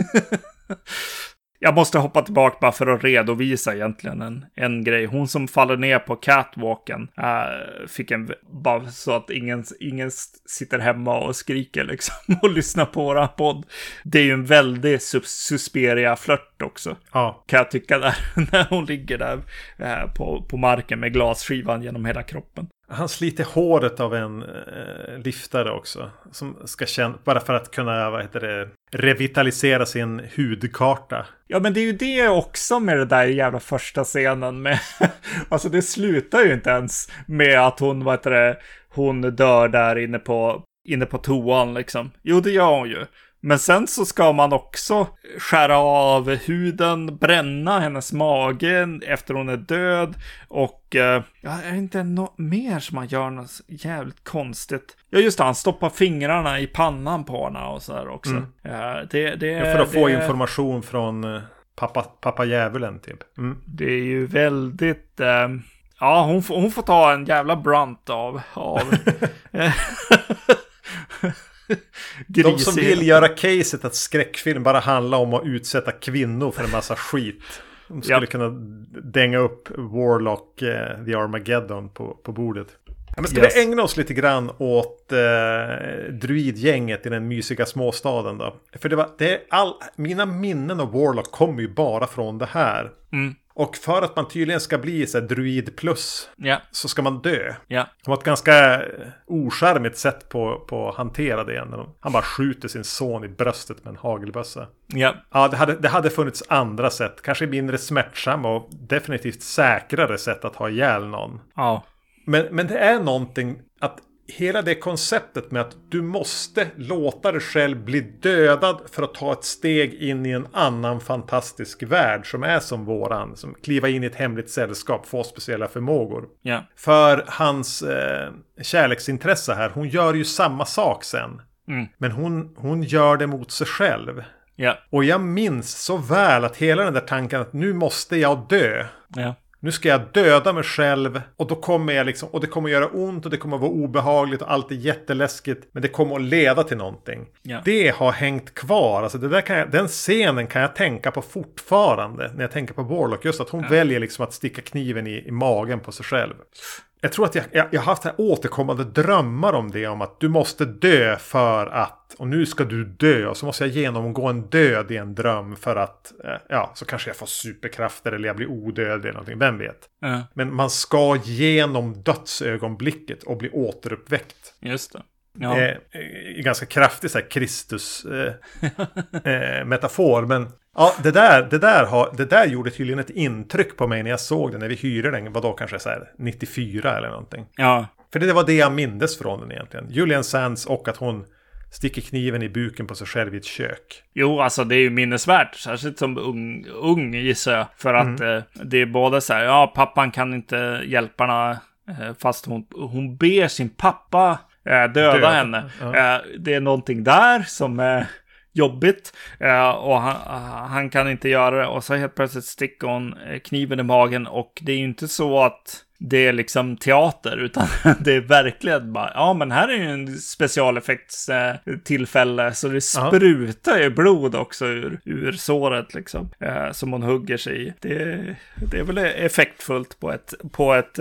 Jag måste hoppa tillbaka bara för att redovisa egentligen en, en grej. Hon som faller ner på catwalken äh, fick en, bara så att ingen, ingen sitter hemma och skriker liksom och lyssnar på våra podd. Det är ju en väldig sus- Susperia-flört också Ja. kan jag tycka där, när hon ligger där eh, på, på marken med glasskivan genom hela kroppen. Han sliter håret av en eh, liftare också. Som ska känna, bara för att kunna, vad heter det, revitalisera sin hudkarta. Ja, men det är ju det också med det där jävla första scenen med, alltså det slutar ju inte ens med att hon, vad heter det, hon dör där inne på, inne på toan liksom. Jo, det gör hon ju. Men sen så ska man också skära av huden, bränna hennes mage efter hon är död och eh, är det inte något mer som man gör något jävligt konstigt? Ja, just det, han stoppar fingrarna i pannan på henne och så här också. Ja, det, det, Ja, för att få det, information från eh, pappa, pappa djävulen typ. Mm. Det är ju väldigt... Eh, ja, hon, får- hon får ta en jävla brunt av... av De som vill göra caset att skräckfilm bara handlar om att utsätta kvinnor för en massa skit. De skulle Ja. kunna dänga upp Warlock, eh, The Armageddon på, på bordet. Ja, men ska Yes. vi ägna oss lite grann åt eh, druidgänget i den mysiga småstaden då? För det var, det är all, mina minnen av Warlock kommer ju bara från det här. Mm. Och för att man tydligen ska bli så druid plus Ja, så ska man dö. ja, Det var ett ganska eh, ocharmigt sätt på, på att hantera det. Han bara skjuter sin son i bröstet med en hagelbössa. ja. Ja, det hade, det hade funnits andra sätt. Kanske mindre smärtsamma och definitivt säkrare sätt att ha ihjäl någon. Ja, Men, men det är någonting att hela det konceptet med att du måste låta dig själv bli dödad för att ta ett steg in i en annan fantastisk värld som är som våran. Som kliva in i ett hemligt sällskap, få speciella förmågor. ja, För hans eh, kärleksintresse här, hon gör ju samma sak sen. Mm. Men hon, hon gör det mot sig själv. ja, Och jag minns så väl att hela den där tanken att nu måste jag dö. ja. Nu ska jag döda mig själv och då kommer jag liksom, och det kommer göra ont och det kommer vara obehagligt och allt är jätteläskigt. Men det kommer att leda till någonting. Ja. Det har hängt kvar. Alltså det där kan jag, den scenen kan jag tänka på fortfarande när jag tänker på Warlock. Just att hon väljer liksom att sticka kniven i, i magen på sig själv. Jag tror att jag, jag, jag har haft här återkommande drömmar om det. Om att du måste dö för att. Och nu ska du dö. Och så måste jag genomgå en död i en dröm. För att. eh, Ja, så kanske jag får superkrafter. Eller jag blir odödlig eller någonting. Vem vet. Ja, Men man ska genom dödsögonblicket och bli återuppväckt. just det. Ja. Eh, eh, ganska kraftig så här Kristus eh, eh, metafor. Men ja, det där, det, där har, det där gjorde tydligen ett intryck på mig när jag såg den. När vi hyrde den. Vadå kanske så här 94 eller någonting. ja. För det var det jag mindes från den egentligen. Julian Sands och att hon sticker kniven i buken på sig själv i ett kök. Jo, alltså det är ju minnesvärt, särskilt som ung, ung gissar jag. För att Mm. eh, det är både så här, ja, pappan kan inte hjälpa henne, eh, fast hon, hon ber sin pappa eh, döda, Döda, henne. ja. Eh, det är någonting där som är jobbigt eh, och han, han kan inte göra det. Och så helt plötsligt sticker hon eh, kniven i magen och det är ju inte så att det är liksom teater, utan det är verkligen bara, ja men här är ju en specialeffekts eh, tillfälle, så det sprutar ju blod också ur, ur såret liksom, som hon hugger sig i. Det, det är väl effektfullt på ett, på ett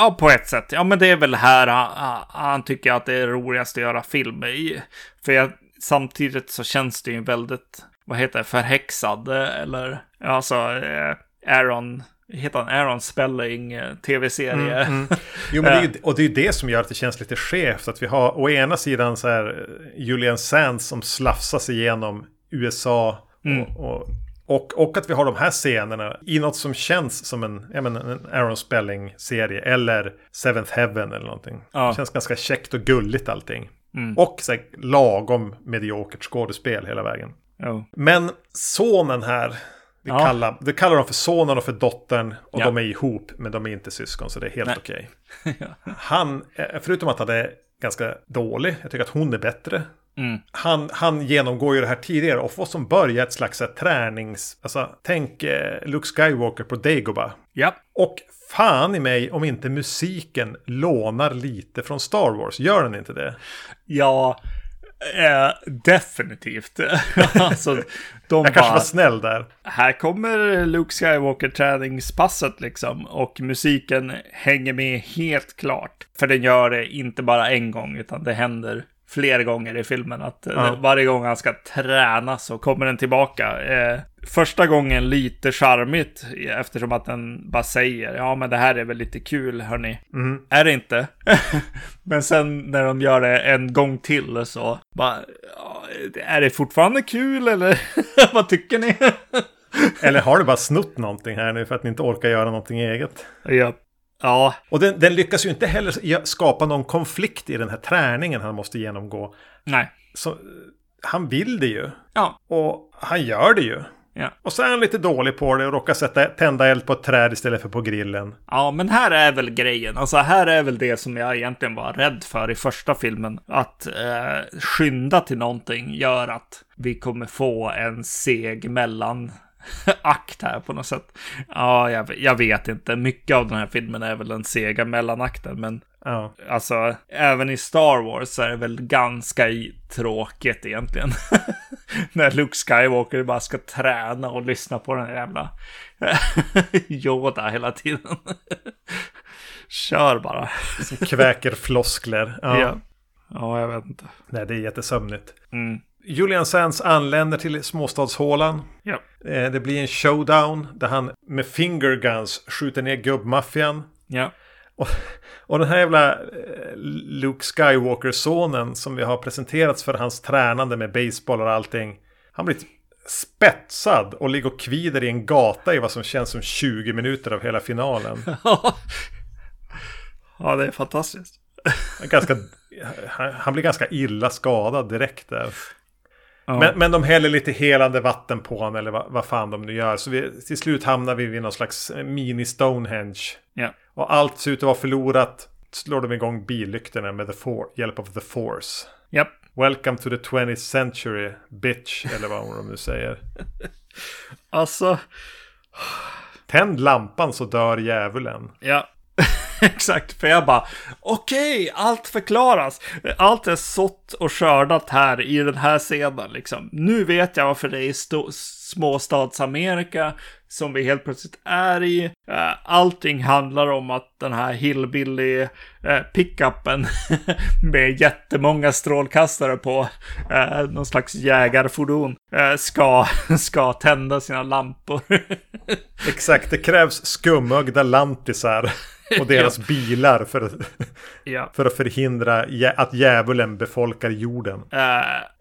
Ja, på ett sätt. Ja, men det är väl här han, han tycker att det är roligast att göra film i. För jag, samtidigt så känns det ju väldigt, vad heter det, förhäxad, eh, eller, alltså, eh, Aaron, heter han Aaron Spelling, eh, tv-serie. Mm, Jo, men det är ju, och det är ju det som gör att det känns lite skevt. Att vi har å ena sidan så här eh, Julian Sands som slafsar sig igenom USA. Mm. Och, och, och, och att vi har de här scenerna i något som känns som en, jag menar, en Aaron Spelling-serie. Eller Seventh Heaven eller någonting. Ja. Det känns ganska käckt och gulligt allting. Mm. Och så här, lagom mediokert skådespel hela vägen. Jo. Men sonen här, vi, Ja. kallar, vi kallar dem för sonen och för dottern. Och Ja. de är ihop, men de är inte syskon, så det är helt okej. Ja. Han, eh, förutom att han är ganska dålig, jag tycker att hon är bättre. Mm. Han, han genomgår ju det här tidigare och får som börja ett slags här, tränings... Alltså, tänk eh, Luke Skywalker på Dagobah. Ja. Och fan i mig om inte musiken lånar lite från Star Wars. Gör den inte det? Ja, eh, definitivt. alltså, de Jag kanske bara, var snäll där. här kommer Luke Skywalker träningspasset liksom. Och musiken hänger med helt klart. För den gör det inte bara en gång, utan det händer fler gånger i filmen. Att eh, Ja. varje gång han ska träna så kommer den tillbaka. Eh, första gången lite charmigt eftersom att den bara säger ja men det här är väl lite kul hörni. Mm. Är det inte. men sen när de gör det en gång till så bara ja, är det fortfarande kul eller vad tycker ni? Eller har du bara snott någonting här nu för att ni inte orkar göra någonting eget? ja. ja, Och den, den lyckas ju inte heller skapa någon konflikt i den här träningen han måste genomgå. nej. Så, han vill det ju. Ja, Och han gör det ju. Ja. Och så är han lite dålig på det och råkar sätta, tända eld på ett träd istället för på grillen. Ja, men här är väl grejen. Alltså här är väl det som jag egentligen var rädd för i första filmen. Att eh, skynda till någonting gör att vi kommer få en seg mellan akt här på något sätt. Ja, jag, jag vet inte. Mycket av den här filmen är väl den sega mellanakten, men Ja. Alltså, även i Star Wars är det väl ganska tråkigt egentligen. När Luke Skywalker bara ska träna och lyssna på den här jävla Yoda hela tiden. Kör bara. Som kväker floskler. Ja. Ja. ja, jag vet inte. Nej, det är jättesömnigt. Mm. Julian Sands anländer till småstadshålan. Ja. Eh, Det blir en showdown där han med finger guns skjuter ner gubbmaffian. Ja. Och, och den här jävla eh, Luke Skywalker-sonen som vi har presenterats för hans tränande med baseball och allting. Han blir spetsad och ligger och kvider i en gata i vad som känns som 20 minuter av hela finalen. ja, det är fantastiskt. Ganska, han, han blir ganska illa skadad direkt där. Ja. Men, men de häller lite helande vatten på honom eller vad, vad fan de nu gör. Så vi, till slut hamnar vi vid någon slags mini Stonehenge. Ja. Och allt ser ut att vara förlorat. Slår de igång billyktorna med hjälp av the force. Japp. Welcome to the 20th century, bitch. Eller vad de nu säger. Alltså, Tänd lampan så dör djävulen. Ja, exakt. För jag bara, okej, okay, allt förklaras. Allt är sått och skördat här i den här scenen. Liksom. Nu vet jag varför det är i småstadsamerika som vi helt plötsligt är i. Eh, allting handlar om att den här Hillbilly-pickupen eh, med jättemånga strålkastare på eh, någon slags jägarfordon ska, ska tända sina lampor. Exakt, det krävs skumögda lantisar och deras ja. bilar för att, ja. för att förhindra att djävulen befolkar jorden.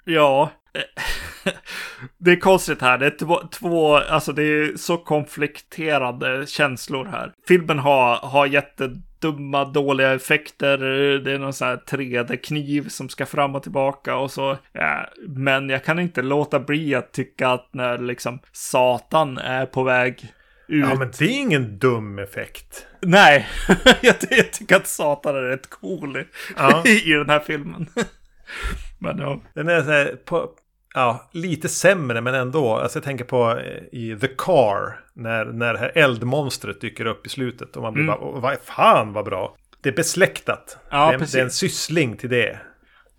ja, det är konstigt här. Det är två, två, alltså det är så konflikterande känslor här. Filmen har, har jättedumma, dåliga effekter. Det är någon sån här 3D-kniv som ska fram och tillbaka och så. Ja, men jag kan inte låta bli att tycka att när liksom Satan är på väg ut. Ja, men det är ingen dum effekt. Nej, jag, tycker att Satan är rätt cool ja. i den här filmen. Men ja. Den är så här, på, ja, lite sämre men ändå. Alltså jag tänker på eh, i The Car. När, när det här eldmonstret dyker upp i slutet. Och man blir mm. bara, vad fan vad bra. Det är besläktat. Ja, det, är, det, är, en syssling till det.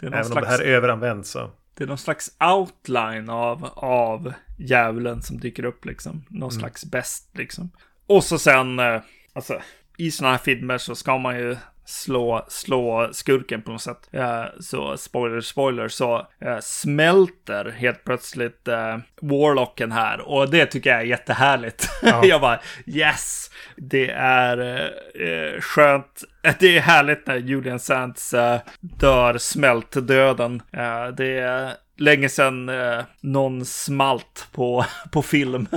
det Även slags, om det här överanvänds så. Det är någon slags outline av, av djävulen som dyker upp liksom. Någon mm. slags bäst liksom. Och så sen, eh, alltså i sådana här filmer så ska man ju slå, slå skurken på något sätt. Uh, så spoiler, spoiler, så uh, smälter helt plötsligt uh, Warlocken här. Och det tycker jag är jättehärligt. Ja. jag bara yes! Det är uh, skönt. Det är härligt när Julian Sands dör smältdöden. det är länge sedan eh, någon smalt på, på film.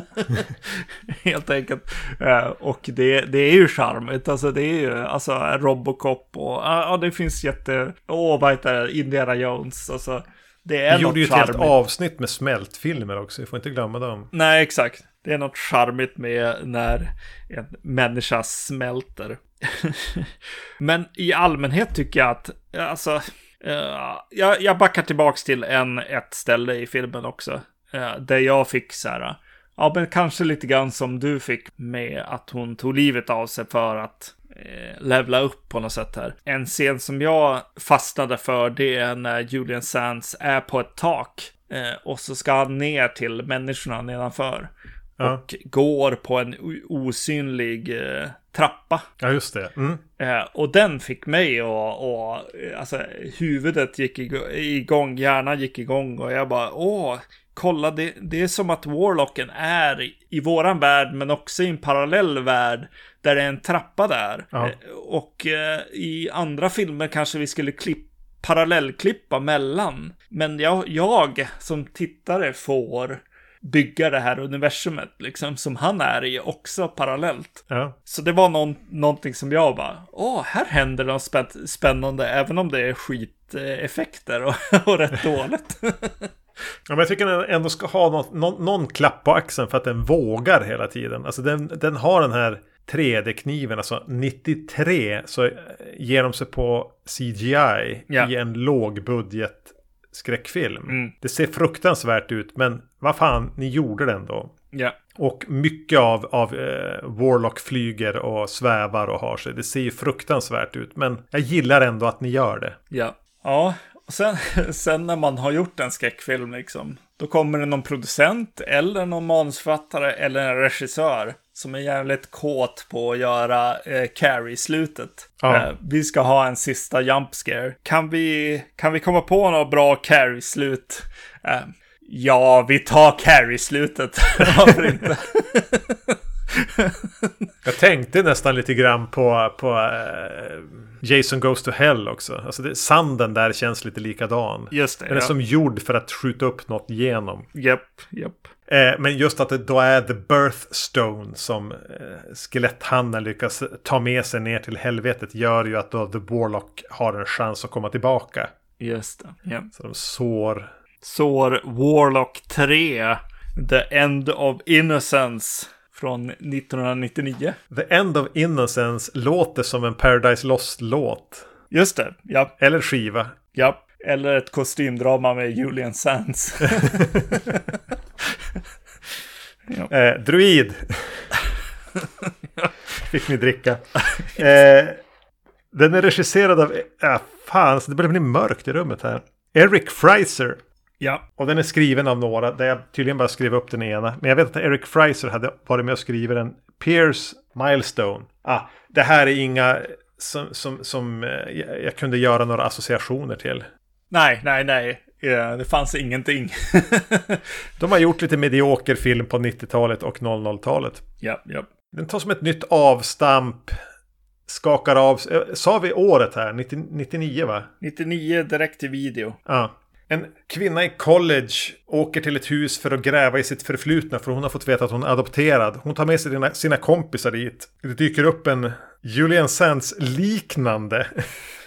Helt enkelt. Eh, och det, det är ju charmigt. Alltså det är ju alltså Robocop och ja, det finns jätte... Åh, vad heter det? Indiana Jones. Alltså, det är Vi gjorde ju ett helt avsnitt med smältfilmer också. Vi får inte glömma dem. Nej, exakt. Det är något charmigt med när en människa smälter. Men i allmänhet tycker jag att, alltså, Uh, jag, jag backar tillbaks till en, ett ställe i filmen också. Uh, där jag fick så här, ja men kanske lite grann som du fick med att hon tog livet av sig för att uh, levla upp på något sätt här. En scen som jag fastnade för det är när Julian Sands är på ett tak. och så ska han ner till människorna nedanför. Ja. Och går på en osynlig trappa. Ja, just det. Mm. Eh, och den fick mig och, och alltså huvudet gick igång, hjärnan gick igång och jag bara åh, kolla det, det är som att Warlocken är i våran värld men också i en parallell värld där det är en trappa där. Ja. Eh, och eh, i andra filmer kanske vi skulle klippa parallellklippa mellan. Men jag, jag som tittare får bygga det här universumet liksom som han är i också parallellt. Ja. Så det var någon, någonting som jag bara, åh, här händer något spä spännande även om det är skiteffekter och, och rätt dåligt. Ja, men jag tycker den ändå ska ha något, någon, någon, klapp på axeln för att den vågar hela tiden. Alltså den, den har den här 3D-kniven, alltså 93 så ger de sig på CGI ja. i en lågbudget skräckfilm. Mm. Det ser fruktansvärt ut men vad fan, ni gjorde det ändå. Ja. Och mycket av, av eh, Warlock flyger och svävar och har sig. Det ser ju fruktansvärt ut men jag gillar ändå att ni gör det. Ja, ja. Och sen, sen när man har gjort en skräckfilm liksom. Då kommer det någon producent eller någon manusförfattare eller en regissör som är jävligt kåt på att göra eh, Carrie-slutet. Ja. Eh, vi ska ha en sista jump scare. Kan vi, kan vi komma på något bra Carrie-slut? Eh, ja, vi tar Carrie-slutet. Varför inte? Jag tänkte nästan lite grann på, på uh, Jason Goes to Hell också. Alltså det, sanden där känns lite likadan. Just det. Den är ja. som gjord för att skjuta upp något genom. Japp, japp. Eh, men just att det då är The Birthstone som eh, skeletthandeln lyckas ta med sig ner till helvetet gör ju att då The Warlock har en chans att komma tillbaka. Just det. Ja. Så de sår. Sår Warlock 3. The End of Innocence från 1999. The End of Innocence låter som en Paradise Lost-låt. Just det, ja. Eller skiva. Ja, eller ett kostymdrama med Julian Sands. ja. eh, druid. Fick ni dricka. Eh, den är regisserad av, ja fan, så det börjar bli mörkt i rummet här. Eric Fraser. Ja. Och den är skriven av några, där jag tydligen bara skrev upp den ena. Men jag vet att Eric Fraser hade varit med och skrivit den. Pierce Milestone. Ah, det här är inga som, som, som eh, jag kunde göra några associationer till. Nej, nej, nej. Ja, det fanns ingenting. De har gjort lite medioker film på 90-talet och 00-talet. ja, ja. Den tar som ett nytt avstamp. Skakar av. eh, Sa vi året här? 90, 99 va? 99 direkt till video. Ja. En kvinna i college åker till ett hus för att gräva i sitt förflutna för hon har fått veta att hon är adopterad. Hon tar med sig sina, sina kompisar dit. Det dyker upp en Julian Sands liknande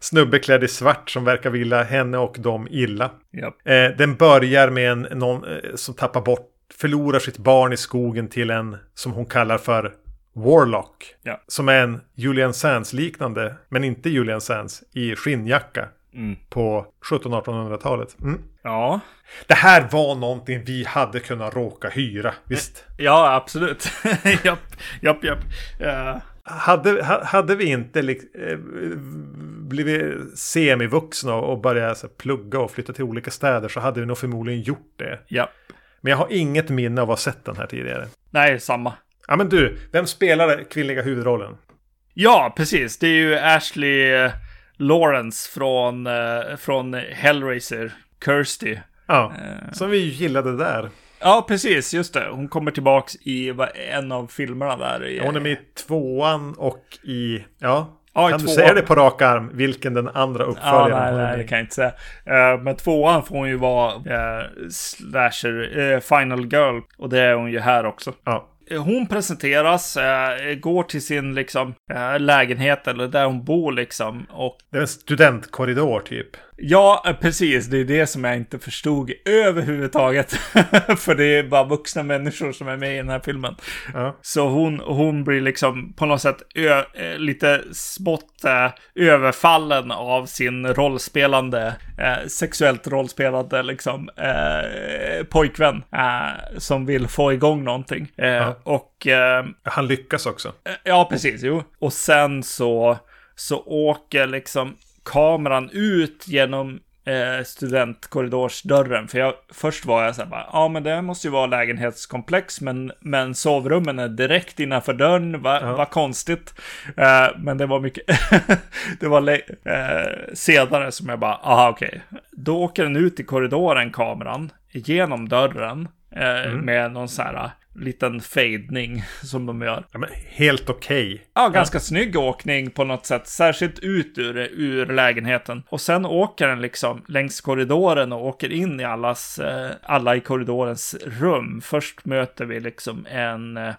snubbe klädd i svart som verkar vilja henne och dem illa. Ja. Eh, den börjar med en någon eh, som tappar bort, förlorar sitt barn i skogen till en som hon kallar för Warlock. Ja. Som är en Julian Sands liknande, men inte Julian Sands, i skinnjacka Mm. på 1700-1800-talet. Mm. Ja. Det här var någonting vi hade kunnat råka hyra, visst? Ja, absolut. japp, japp, japp. Ja. Hade, ha- hade vi inte lik- eh, blivit semivuxna och börjat så, här, plugga och flytta till olika städer så hade vi nog förmodligen gjort det. ja. Men jag har inget minne av att ha sett den här tidigare. Nej, samma. Ja men du, vem spelar kvinnliga huvudrollen? Ja, precis. Det är ju Ashley eh, Lawrence från, eh, från Hellraiser, Kirsty. Ja, som vi gillade där. Ja, precis. Just det. Hon kommer tillbaks i en av filmerna där. i- Hon är med i tvåan och i... Ja, Ja, i kan du tvåan. säga det på rak arm? Vilken den andra Ja, uppföljaren nej, hon är nej, med det i? kan jag inte säga. Eh, men tvåan får hon ju vara eh, slasher, eh, final girl. Och det är hon ju här också. Ja. Hon presenteras, eh, går till sin liksom eh, lägenhet eller där hon bor liksom. Och Det är en studentkorridor typ. Ja, eh, precis. Det är det som jag inte förstod överhuvudtaget. För det är bara vuxna människor som är med i den här filmen. Ja. Så hon, hon blir liksom på något sätt ö, eh, lite smått eh, överfallen av sin rollspelande, eh, sexuellt rollspelande liksom, eh, pojkvän eh, som vill få igång någonting. Eh, Och Han lyckas också. Ja, precis. Jo. Och sen så, så åker liksom kameran ut genom eh, studentkorridorsdörren. För jag, först var jag så här bara, ja men det måste ju vara lägenhetskomplex, men, men sovrummen är direkt innanför dörren, vad Ja. vad konstigt. Eh, men det var mycket, det var eh, senare som jag bara, aha okej. Då åker den ut i korridoren, kameran, genom dörren, eh, med någon så här liten fejdning som de gör. Ja, helt okej. Ja, ganska snygg åkning på något sätt, särskilt ut ur, ur lägenheten. Och sen åker den liksom längs korridoren och åker in i allas, eh, alla i korridorens rum. Först möter vi liksom en, eh,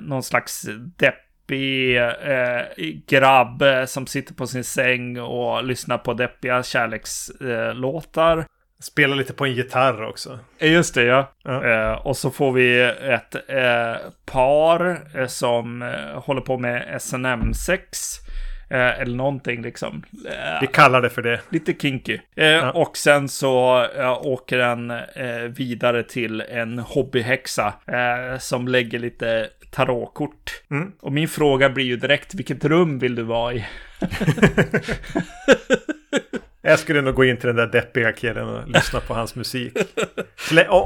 någon slags deppig eh, grabb som sitter på sin säng och lyssnar på deppiga kärlekslåtar. Spelar lite på en gitarr också. Just det, ja. Ja. Eh, och så får vi ett eh, par eh, som eh, håller på med SNM-sex. Eh, eller någonting liksom. Eh, Vi kallar det för det. lite kinky. Eh, Och sen så åker den vidare till en hobbyhäxa som lägger lite tarotkort. Mm. Och min fråga blir ju direkt, vilket rum vill du vara i? Jag skulle nog gå in till den där deppiga killen och lyssna på hans musik.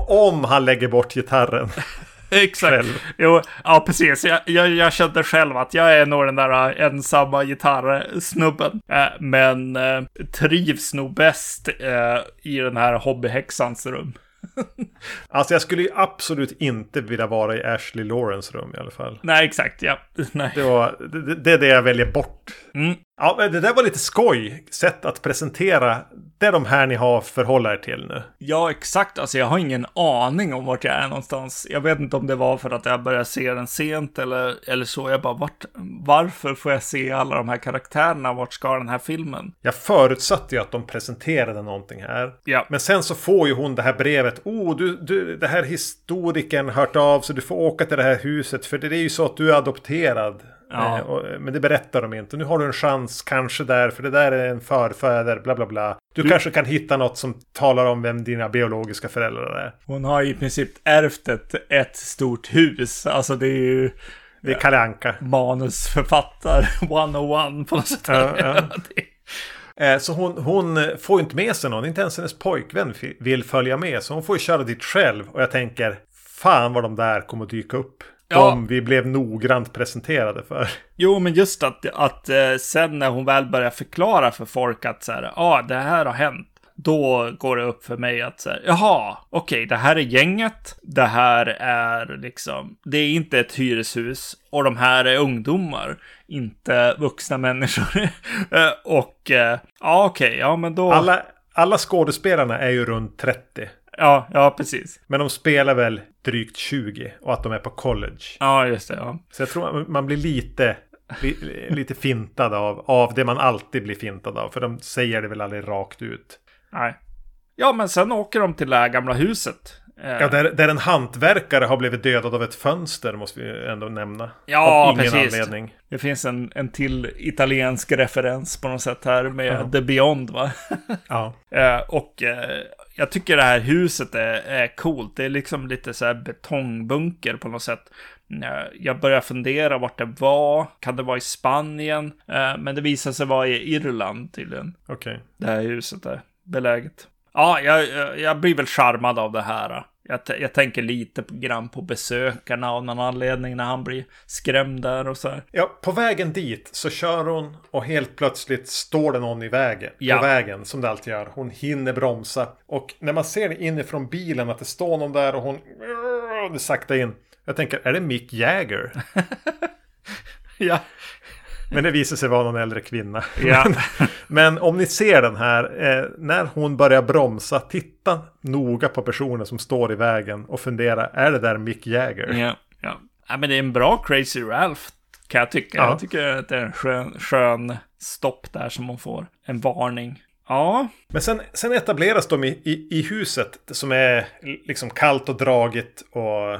Om han lägger bort gitarren. Exakt. Själv. Jo, ja precis. Jag, jag, jag kände själv att jag är nog den där äh, ensamma gitarrsnubben. Äh, men äh, trivs nog bäst äh, i den här hobbyhäxans rum. Alltså jag skulle ju absolut inte vilja vara i Ashley Lawrence rum i alla fall. Nej, exakt. Ja. Nej. Det, var, det, det är det jag väljer bort. Mm. Ja, det där var lite skoj. Sätt att presentera. Det är de här ni har förhålla er till nu. Ja, exakt. Alltså jag har ingen aning om vart jag är någonstans. Jag vet inte om det var för att jag började se den sent eller, eller så. Jag bara, vart, varför får jag se alla de här karaktärerna? Vart ska den här filmen? Jag förutsatte ju att de presenterade någonting här. Ja. Men sen så får ju hon det här brevet. Oh, du, du, det här historikern hört av så du får åka till det här huset. För det är ju så att du är adopterad. Ja. Eh, och, men det berättar de inte. Nu har du en chans kanske där. För det där är en förfäder. Bla bla bla. Du, kanske kan hitta något som talar om vem dina biologiska föräldrar är. Hon har i princip ärvt ett, ett stort hus. Alltså det är ju... Det är Kalle Anka. Manusförfattar 101 på något sätt. Ja, ja. Eh, Så hon, hon får inte med sig någon, inte ens hennes pojkvän vill följa med. Så hon får ju köra dit själv. Och jag tänker, fan vad de där kommer att dyka upp. Ja. De vi blev noggrant presenterade för. Jo, men just att, att eh, sen när hon väl börjar förklara för folk att så här, ja, ah, det här har hänt. Då går det upp för mig att så här, jaha, okej, det här är gänget. Det här är liksom, det är inte ett hyreshus. Och de här är ungdomar, inte vuxna människor. Eh, och, eh, ja, okej, ja, men då... Alla, alla skådespelarna är ju runt 30. Ja, ja, precis. Men de spelar väl drygt 20 och att de är på college. Ja, just det, ja. Så jag tror man- blir lite, li- lite fintad av, av det man alltid blir fintad av. För de säger det väl aldrig rakt ut. Nej. Ja, men sen åker de till det här gamla huset. Eh, Ja, där, där en hantverkare har blivit dödad av ett fönster måste vi ändå nämna. Ja, ingen precis. anledning. Det finns en, en till italiensk referens på något sätt här med Ja. The Beyond, va? Ja. Eh, och eh, jag tycker det här huset är, är coolt. Det är liksom lite så här betongbunker på något sätt. Eh, jag börjar fundera vart det var. Kan det vara i Spanien? Eh, men det visar sig vara i Irland tydligen. Okej. Det här huset är beläget. Ja, jag- jag blir väl charmad av det här. Jag, jag tänker lite grann på besökarna av någon anledning när han blir skrämd där och så här. Ja, på vägen dit så kör hon och helt plötsligt står det någon i vägen. Ja. På vägen, som det alltid gör. Hon hinner bromsa. Och när man ser inifrån bilen att det står någon där och hon... Det sakta in. Jag tänker, är det Mick Jagger? Ja. Men det visar sig vara någon äldre kvinna. Ja. Men om ni ser den här, eh, när hon börjar bromsa, titta noga på personen som står i vägen och fundera, är det där Mick Jagger? Ja, ja. ja, men det är en bra Crazy Ralph kan jag tycka. Ja. Jag tycker att det är en skön, skön stopp där som hon får. En varning. Ja, Men sen, sen etableras de i, i, i huset som är liksom kallt och dragigt och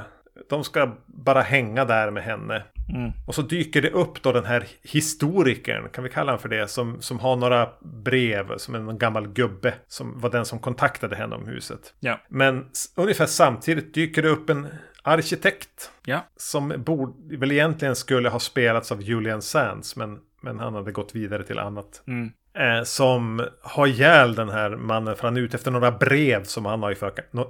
de ska bara hänga där med henne. Mm. Och så dyker det upp då den här historikern, kan vi kalla honom för det, som, som har några brev, som en gammal gubbe, som var den som kontaktade henne om huset. ja, Men ungefär samtidigt dyker det upp en arkitekt ja. som borde, väl egentligen skulle ha spelats av Julian Sands, men, men han hade gått vidare till annat. Mm. Eh, som har ihjäl den här mannen för han är ute efter några brev som han har i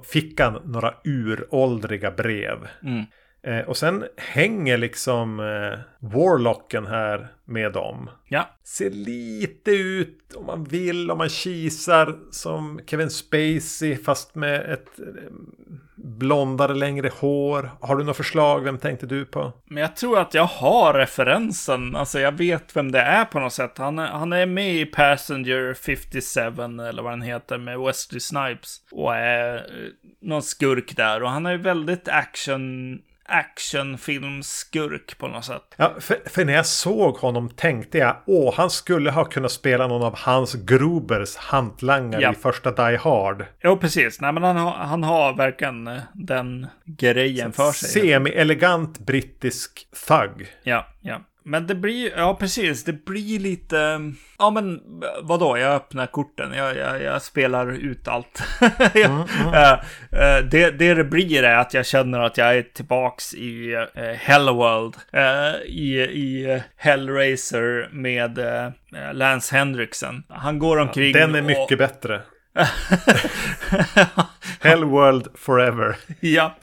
fickan. Några uråldriga brev. Mm. Eh, och sen hänger liksom eh, Warlocken här med dem. Ja, Ser lite ut, om man vill, om man kisar, som Kevin Spacey fast med ett eh, blondare, längre hår. Har du några förslag? Vem tänkte du på? men jag tror att jag har referensen. Alltså jag vet vem det är på något sätt. Han är, han är med i Passenger 57 eller vad den heter med Wesley Snipes. Och är eh, någon skurk där. Och han är väldigt action actionfilmskurk på något sätt. Ja, för, för när jag såg honom tänkte jag, åh, han skulle ha kunnat spela någon av Hans Grubers hantlangare Ja. i första Die Hard. Jo, precis. Nej, men han han har verkligen eh, den grejen för sig. Semi-elegant brittisk thug. Ja, ja. Men det blir, ja precis, det blir lite, ja men vadå, jag öppnar korten, jag, jag, jag spelar ut allt. Mm, Eh, eh, det, det det blir är att jag känner att jag är tillbaks i uh, Hellworld, eh, i, i Hellraiser med eh, Lance Henriksen. Han går omkring Den är och- mycket bättre. Hellworld Forever. Ja.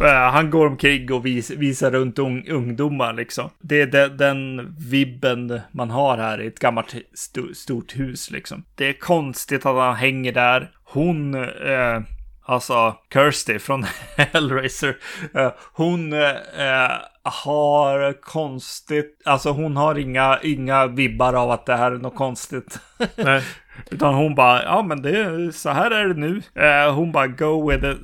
Eh, han går omkring och vis, visar runt un, ungdomar liksom. Det är de, den vibben man har här i ett gammalt st stort hus liksom. Det är konstigt att han hänger där. Hon, eh, alltså Kirsty från Hellraiser, eh, hon eh, eh har konstigt, alltså hon har inga, inga vibbar av att det här är något konstigt. Nej. Utan hon bara, ja men det är, så här är det nu. Eh, hon bara, go with the,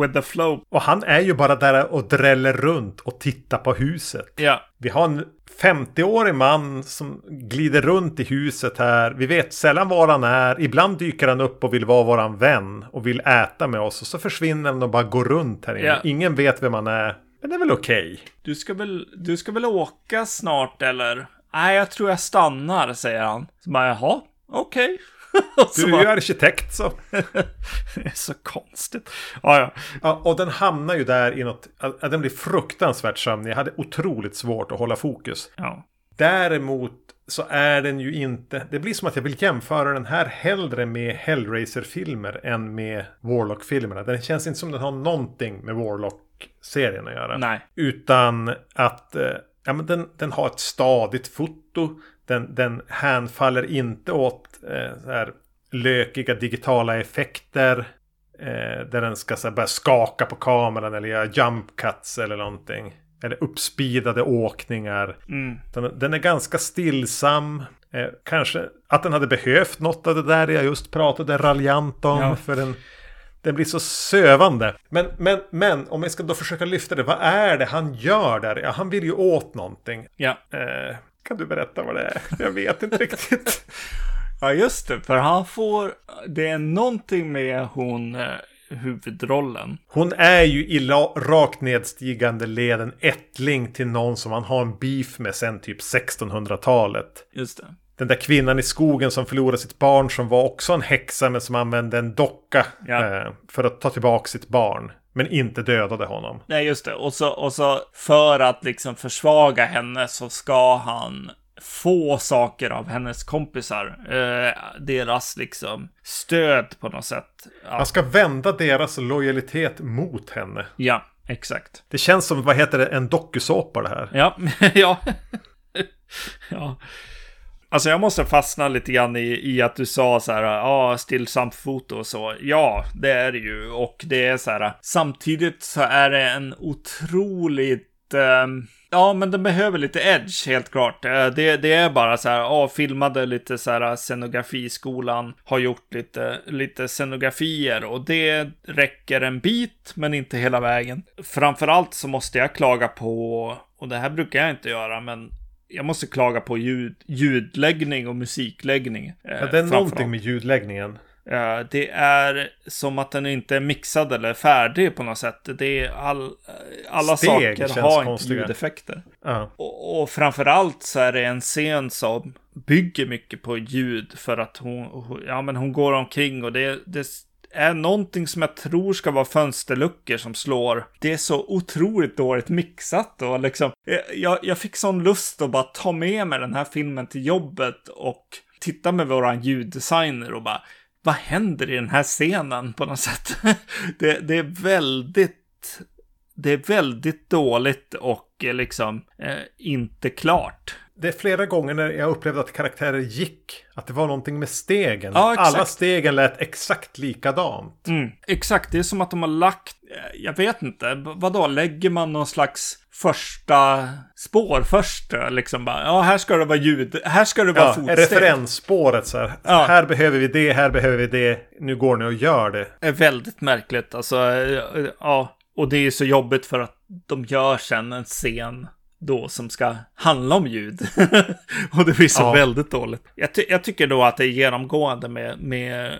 with the flow. Och han är ju bara där och dräller runt och tittar på huset. Ja, Vi har en 50-årig man som glider runt i huset här. Vi vet sällan var han är. Ibland dyker han upp och vill vara våran vän och vill äta med oss. Och så försvinner han och bara går runt här inne. Ja. Ingen vet vem han är. Men det är väl okej. du ska väl, du ska väl åka snart eller? Nej, jag tror jag stannar, säger han. Så bara, jaha, okej. Du är ju arkitekt så. det är så konstigt. Ja, ja. ja, och den hamnar ju där i något, att den blir fruktansvärt sömnig. Jag hade otroligt svårt att hålla fokus. ja. Däremot så är den ju inte... Det blir som att jag vill jämföra den här hellre med Hellraiser-filmer än med Warlock-filmerna. Den känns inte som den har någonting med Warlock-serien att göra. Nej. Utan att eh, ja, men den, den har ett stadigt foto. Den, den hänfaller inte åt eh, så här lökiga digitala effekter. Eh, där den ska så här, börja skaka på kameran eller göra jump cuts eller någonting. Eller uppspeedade åkningar. Mm. Den, den är ganska stillsam. Eh, kanske att den hade behövt något av det där jag just pratade raljant om. Ja. För den, den blir så sövande. Men, men, men om vi ska då försöka lyfta det. Vad är det han gör där? Ja, han vill ju åt någonting. Ja. Eh, kan du berätta vad det är? Jag vet inte riktigt. ja, just det. För han får... Det är någonting med hon, eh, huvudrollen. Hon är ju i rakt nedstigande led en ättling till någon som han har en beef med sen typ 1600-talet. Just det. Den där kvinnan i skogen som förlorade sitt barn som var också en häxa men som använde en docka Ja. eh, för att ta tillbaka sitt barn. Men inte dödade honom. Nej, just det. Och så, och så för att liksom försvaga henne så ska han få saker av hennes kompisar. Eh, deras liksom stöd på något sätt. Ja, Han ska vända deras lojalitet mot henne. ja exakt. Det känns som, vad heter det, en dokusåpa det här. Ja, ja. ja. Alltså jag måste fastna lite grann i, i att du sa så här, ja, stillsamt foto och så. Ja, det är det ju. Och det är så här, samtidigt så är det en otroligt... ehm, Ja, men den behöver lite edge, helt klart. Eh, Det, det är bara så här, ja, filmade lite så här scenografiskolan, har gjort lite, lite scenografier och det räcker en bit, men inte hela vägen. Framförallt så måste jag klaga på, och det här brukar jag inte göra, men jag måste klaga på ljud, ljudläggning och musikläggning. eh, Ja, det är någonting med ljudläggningen. Eh, Det är som att den inte är mixad eller färdig på något sätt. Det är all, alla Steg saker har inte konstiga. ljudeffekter. Ja. Och, och framförallt så är det en scen som bygger mycket på ljud för att hon, hon- ja, men hon går omkring och det, det är någonting som jag tror ska vara fönsterluckor som slår. Det är så otroligt dåligt mixat och liksom, jag, jag fick sån lust att bara ta med mig den här filmen till jobbet och titta med våran ljuddesigner och bara, vad händer i den här scenen på något sätt? det, det är väldigt det är väldigt dåligt och eh, liksom eh, inte klart. Det är flera gånger när jag upplevde att karaktärer gick. Att det var någonting med stegen. Ja. Alla stegen lät exakt likadant. Mm. Exakt, det är som att de har lagt, eh, jag vet inte, vadå, lägger man någon slags första spår först? Liksom bara, ja, här ska det vara ljud, här ska det vara Ja, fotsteg. referensspåret så här. Ja. Här behöver vi det, här behöver vi det. Nu går ni och gör det. är väldigt märkligt. Alltså, eh, ja. Och det är så jobbigt för att de gör sen en scen då som ska handla om ljud. och det blir så Ja. väldigt dåligt. Jag, ty- jag tycker då att det är genomgående med, med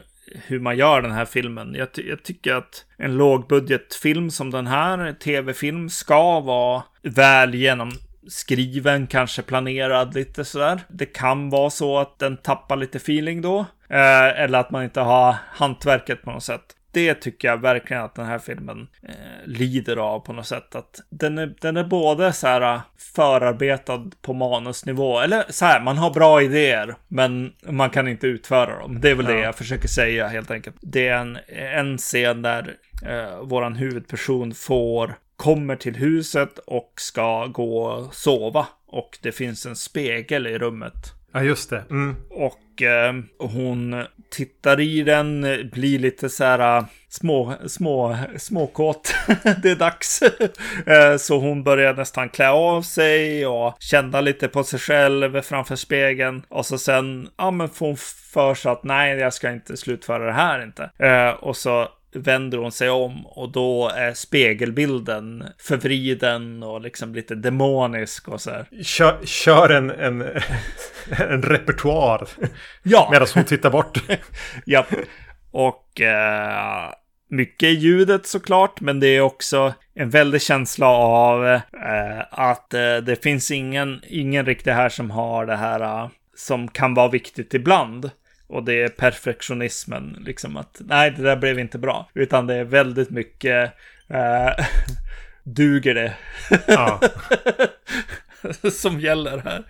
hur man gör den här filmen. Jag, ty- jag tycker att en lågbudgetfilm som den här, tv-film, ska vara väl genomskriven, kanske planerad lite sådär. Det kan vara så att den tappar lite feeling då. Eh, eller att man inte har hantverket på något sätt. Det tycker jag verkligen att den här filmen eh, lider av på något sätt. Att den är, den är både så här eh, förarbetad på manusnivå, eller så här, man har bra idéer, men man kan inte utföra dem. Det är väl det Ja. jag försöker säga helt enkelt. Det är en, en scen där eh, våran huvudperson får, kommer till huset och ska gå och sova. Och det finns en spegel i rummet. Ja, just det. Mm. Och eh, hon tittar i den, blir lite så här eh, små, små, småkåt. det är dags. eh, så hon börjar nästan klä av sig och känna lite på sig själv framför spegeln. Och så sen, ja men får hon för sig att nej, jag ska inte slutföra det här inte. Eh, och så vänder hon sig om och då är spegelbilden förvriden och liksom lite demonisk och så här. Kör, kör en, en, en repertoar Ja. medan hon tittar bort. Japp. Och eh, mycket i ljudet såklart, men det är också en väldig känsla av eh, att eh, det finns ingen, ingen riktigt här som har det här eh, som kan vara viktigt ibland. Och det är perfektionismen, liksom att nej, det där blev inte bra. Utan det är väldigt mycket, eh, duger det? Ja. som gäller här.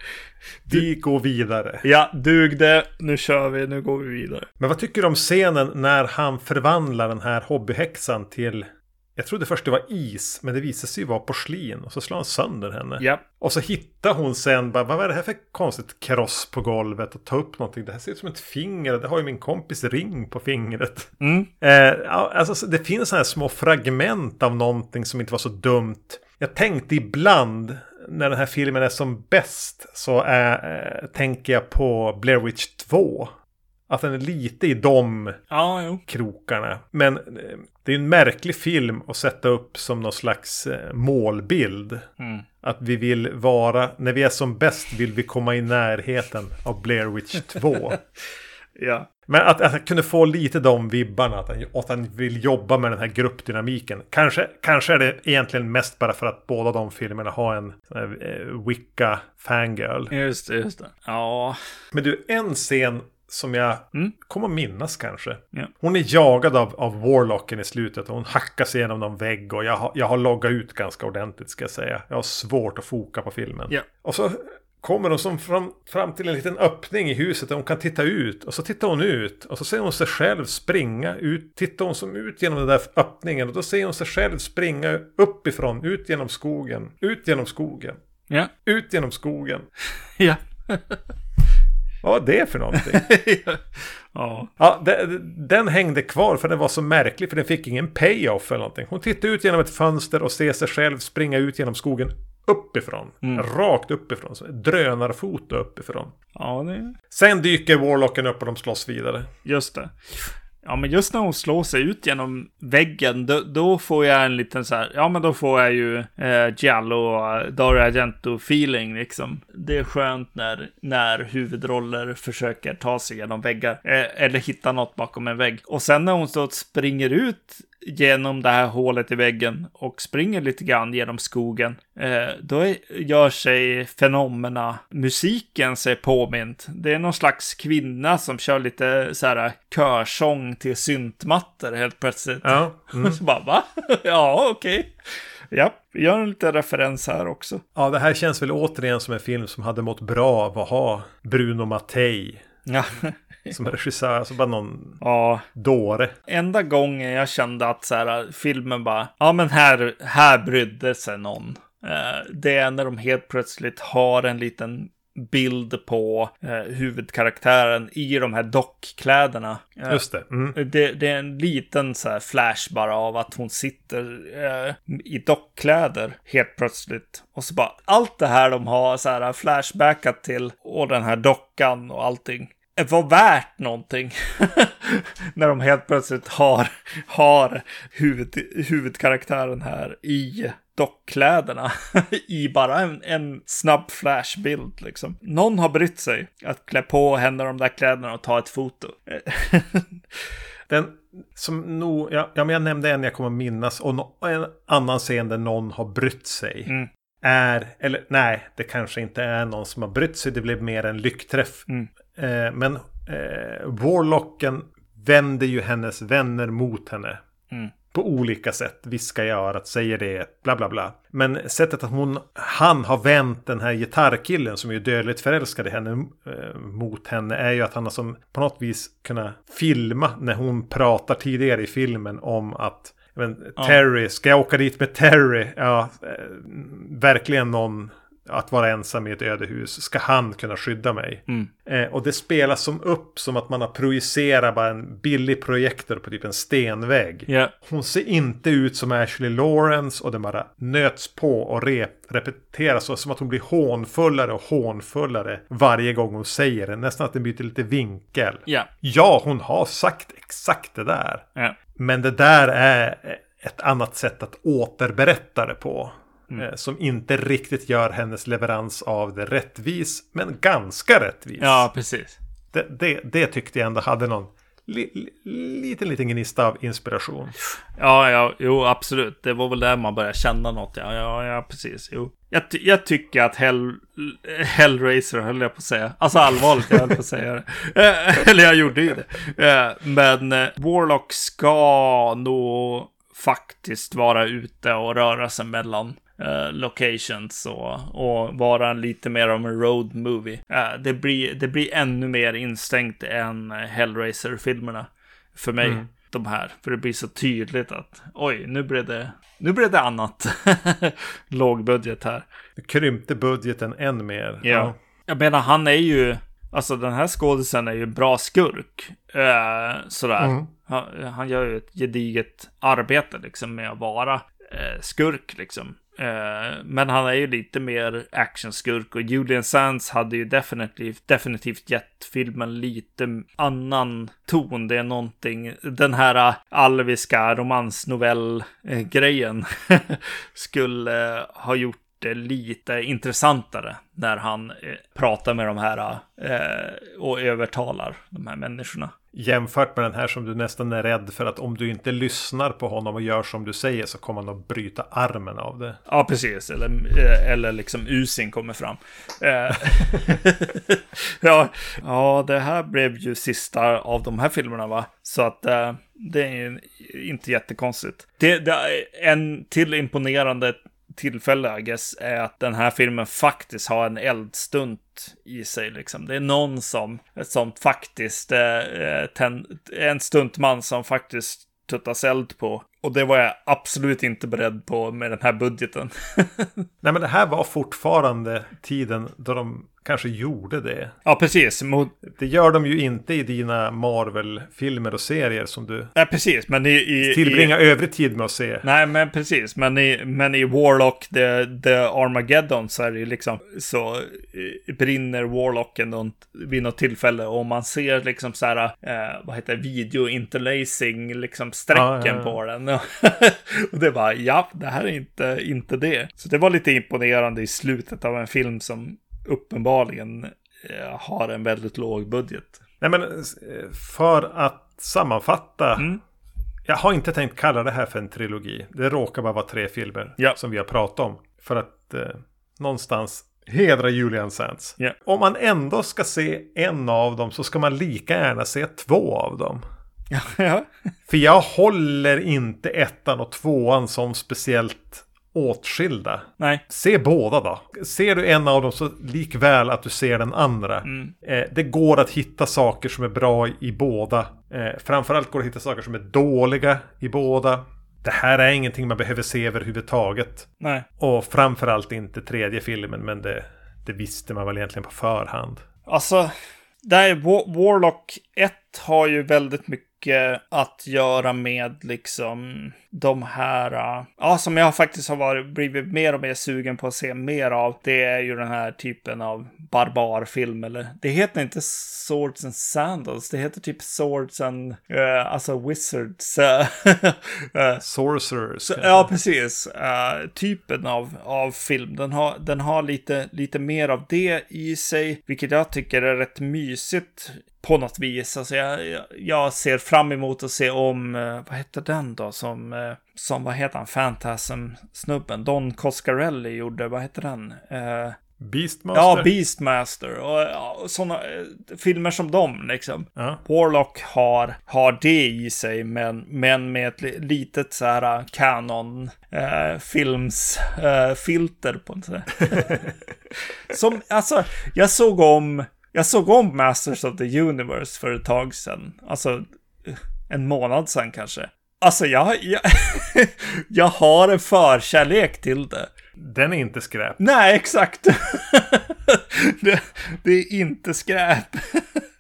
Vi går vidare. Ja, dug det, nu kör vi, nu går vi vidare. Men vad tycker du om scenen när han förvandlar den här hobbyhäxan till jag trodde först det var is, men det visade sig vara porslin. Och så slår han sönder henne. Ja. Och så hittar hon sen bara, vad är det här för konstigt kross på golvet? Och tar upp någonting. Det här ser ut som ett finger. Det har ju min kompis ring på fingret. Mm. Eh, alltså, det finns sådana här små fragment av någonting som inte var så dumt. Jag tänkte ibland när den här filmen är som bäst så är, äh, tänker jag på Blair Witch 2. Att den är lite i de ja, krokarna. Men eh, det är en märklig film att sätta upp som någon slags eh, målbild. Mm. Att vi vill vara, när vi är som bäst vill vi komma i närheten av Blair Witch 2. ja. Men att, att han kunde få lite de vibbarna. Att han, att han vill jobba med den här gruppdynamiken. Kanske, kanske är det egentligen mest bara för att båda de filmerna har en eh, Wicca fangirl. Just det, just det. Ja. Men du, en scen som jag mm. kommer minnas kanske. Ja. Hon är jagad av, av Warlocken i slutet. Hon hackar sig igenom någon vägg. Och jag har, jag har loggat ut ganska ordentligt ska jag säga. Jag har svårt att foka på filmen. Ja. Och så kommer hon som fram, fram till en liten öppning i huset där hon kan titta ut. Och så tittar hon ut. Och så ser hon sig själv springa ut. Tittar hon som ut genom den där öppningen. Och då ser hon sig själv springa uppifrån. Ut genom skogen. Ut genom skogen. Ja. Ut genom skogen. ja. Vad var det för någonting? ja. ja det, den hängde kvar för den var så märklig. För den fick ingen payoff eller någonting. Hon tittar ut genom ett fönster och ser sig själv springa ut genom skogen uppifrån. Mm. Rakt uppifrån. Drönarfoto uppifrån. Ja, det... Sen dyker Warlocken upp och de slåss vidare. Just det. Ja, men just när hon slår sig ut genom väggen, då, då får jag en liten så här, ja men då får jag ju eh, Giallo och eh, Dario Argento-feeling liksom. Det är skönt när, när huvudroller försöker ta sig genom väggar, eh, eller hitta något bakom en vägg. Och sen när hon står och springer ut genom det här hålet i väggen och springer lite grann genom skogen, eh, då är, gör sig fenomena musiken sig påmint. Det är någon slags kvinna som kör lite så här körsång till syntmattor helt plötsligt. Ja. Mm. så bara, va? ja, okej. Okay. Ja, vi gör en liten referens här också. Ja, det här känns väl återigen som en film som hade mått bra av att ha Bruno Mattei. Ja. Som regissör, alltså bara någon ja. dåre. Enda gången jag kände att så här, filmen bara, ja men här, här brydde sig någon. Eh, det är när de helt plötsligt har en liten bild på eh, huvudkaraktären i de här dockkläderna. Eh, Just det. Mm. det. det. är en liten så här flash bara av att hon sitter eh, i dockkläder helt plötsligt. Och så bara allt det här de har så här flashbackat till och den här dockan och allting var värt någonting. När de helt plötsligt har, har huvud, huvudkaraktären här i dockkläderna. I bara en, en snabb flashbild liksom. Någon har brytt sig att klä på henne de där kläderna och ta ett foto. Den som nog, ja, ja, men jag nämnde en jag kommer minnas och no, en annan scen där någon har brytt sig. Mm. Är, eller nej, det kanske inte är någon som har brytt sig, det blev mer en lyckträff. Mm. Eh, men eh, Warlocken vänder ju hennes vänner mot henne. Mm. På olika sätt. Viskar i örat, säger det, bla bla bla. Men sättet att hon, han har vänt den här gitarrkillen som är dödligt förälskad i henne eh, mot henne är ju att han har som på något vis kunnat filma när hon pratar tidigare i filmen om att men, Terry, ska jag åka dit med Terry? Ja, eh, verkligen någon att vara ensam i ett ödehus. Ska han kunna skydda mig? Mm. Eh, och det spelas som upp som att man har projicerat bara en billig projektor på typ en stenvägg. Yeah. Hon ser inte ut som Ashley Lawrence och den bara nöts på och rep repeteras. Så som att hon blir hånfullare och hånfullare varje gång hon säger det. Nästan att den byter lite vinkel. Yeah. Ja, hon har sagt exakt det där. Yeah. Men det där är ett annat sätt att återberätta det på. Mm. Eh, som inte riktigt gör hennes leverans av det rättvis, men ganska rättvis. Ja, precis. Det, det, det tyckte jag ändå hade någon li, li, liten, liten gnista av inspiration. Ja, ja, jo, absolut. Det var väl där man började känna något. Ja, ja, ja precis. Jo. Jag, jag tycker att Hell, Hellraiser, höll jag på att säga. Alltså allvarligt, jag höll på att säga det. Eh, eller jag gjorde ju det. Eh, men Warlock ska nog faktiskt vara ute och röra sig mellan Uh, locations och, och vara lite mer av en road movie. Uh, det, blir, det blir ännu mer instängt än Hellraiser-filmerna för mig. Mm. De här, för det blir så tydligt att oj, nu blev det, nu blev det annat. Låg budget här. Det krympte budgeten än mer. Ja. ja. Jag menar, han är ju, alltså den här skådisen är ju bra skurk. Uh, sådär. Mm. Han, han, gör ju ett gediget arbete liksom med att vara skurk liksom. Eh, men han är ju lite mer actionskurk och Julian Sands hade ju definitivt, definitivt gett filmen lite annan ton. Det är någonting, den här alviska romansnovell-grejen skulle ha gjort det lite intressantare när han eh, pratar med de här eh, och övertalar de här människorna. Jämfört med den här som du nästan är rädd för att om du inte lyssnar på honom och gör som du säger så kommer han att bryta armen av det. Ja, precis. Eller, eh, eller liksom usin kommer fram. Eh, ja, ja, det här blev ju sista av de här filmerna va? Så att eh, det är inte jättekonstigt. Det, det är en till imponerande tillfälle, I guess, är att den här filmen faktiskt har en eldstunt i sig. Liksom. Det är någon som, som faktiskt, eh, eh ten, en stuntman som faktiskt tuttas eld på. Och det var jag absolut inte beredd på med den här budgeten. Nej, men det här var fortfarande tiden då de kanske gjorde det. Ja, precis. Mot... Det gör de ju inte i dina Marvel-filmer och serier som du Nej, precis. Men i, i, tillbringar i... övrig tid med att se. Nej, men precis. Men i, men i Warlock, the, the Armageddon, så är det ju liksom så brinner Warlocken vid något tillfälle och man ser liksom så här, eh, vad heter det, video interlacing, liksom strecken ja, ja, ja. på den. och det var ja, det här är inte, inte det. Så det var lite imponerande i slutet av en film som uppenbarligen eh, har en väldigt låg budget. Nej men eh, för att sammanfatta. Mm. Jag har inte tänkt kalla det här för en trilogi. Det råkar bara vara tre filmer ja. som vi har pratat om. För att eh, någonstans hedra Julian Sands. Yeah. Om man ändå ska se en av dem så ska man lika gärna se två av dem. Ja, För jag håller inte ettan och tvåan som speciellt åtskilda. Nej. Se båda då. Ser du en av dem så likväl att du ser den andra. Mm. Eh, det går att hitta saker som är bra i båda. Eh, framförallt går det att hitta saker som är dåliga i båda. Det här är ingenting man behöver se överhuvudtaget. Nej. Och framförallt inte tredje filmen, men det, det visste man väl egentligen på förhand. Alltså, där Warlock 1 har ju väldigt mycket att göra med liksom de här, ja, som jag faktiskt har varit, blivit mer och mer sugen på att se mer av. Det är ju den här typen av barbarfilm, eller det heter inte Swords and Sandals, det heter typ Swords and, uh, alltså Wizards. uh, Sorcerers. ja, precis. Uh, typen av, av film. Den har, den har lite, lite mer av det i sig, vilket jag tycker är rätt mysigt på något vis. Alltså jag, jag ser fram emot att se om, vad heter den då, som, eh, som vad heter han, Fantasm-snubben, Don Coscarelli gjorde, vad heter den? Uh, Beastmaster? Ja, Beastmaster. Och, ja, sådana filmer som dem, liksom. Ja. Warlock har, har det i sig, men, men med ett litet så här kanon uh, films uh, filter på något sätt. som, alltså, jag såg om jag såg om Masters of the Universe för ett tag sedan. Alltså, en månad sedan kanske. Alltså, jag, jag, jag har en förkärlek till det. Den är inte skräp. Nej, exakt. det, det är inte skräp.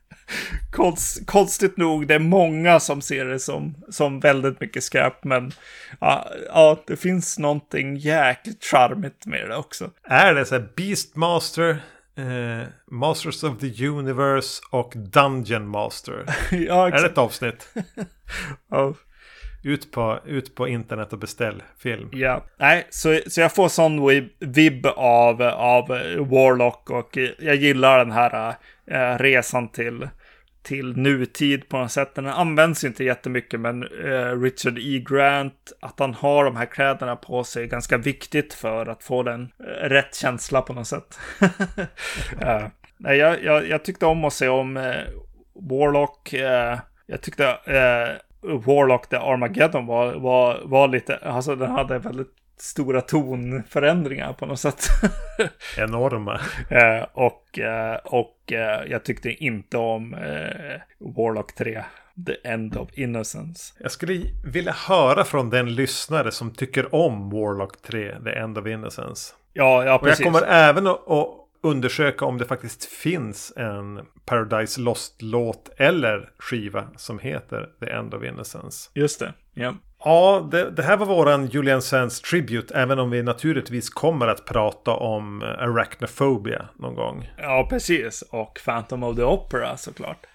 Konst, konstigt nog, det är många som ser det som, som väldigt mycket skräp, men ja, ja, det finns någonting jäkligt charmigt med det också. Är det så här Beastmaster, Eh, Masters of the Universe och Dungeon Master. ja. Är det ett avsnitt? ja. Ut på, ut på internet och beställ film. Ja, nej, så, så jag får sån vibb av, av Warlock och jag gillar den här äh, resan till, till nutid på något sätt. Den används inte jättemycket, men äh, Richard E. Grant, att han har de här kläderna på sig är ganska viktigt för att få den äh, rätt känsla på något sätt. uh, nej, jag, jag, jag, tyckte om att se om Warlock. Jag tyckte eh, Warlock The Armageddon var, var, var lite, alltså den hade väldigt stora tonförändringar på något sätt. Enorma. eh, och eh, och eh, jag tyckte inte om Warlock 3. The End of Innocence. Jag skulle vilja höra från den lyssnare som tycker om Warlock 3, The End of Innocence. Ja, ja precis. Och jag kommer även att undersöka om det faktiskt finns en Paradise Lost-låt eller skiva som heter The End of Innocence. Just det, ja. Ja, det, det, här var våran Julian Sands Tribute, även om vi naturligtvis kommer att prata om Arachnophobia någon gång. Ja, precis. Och Phantom of the Opera såklart.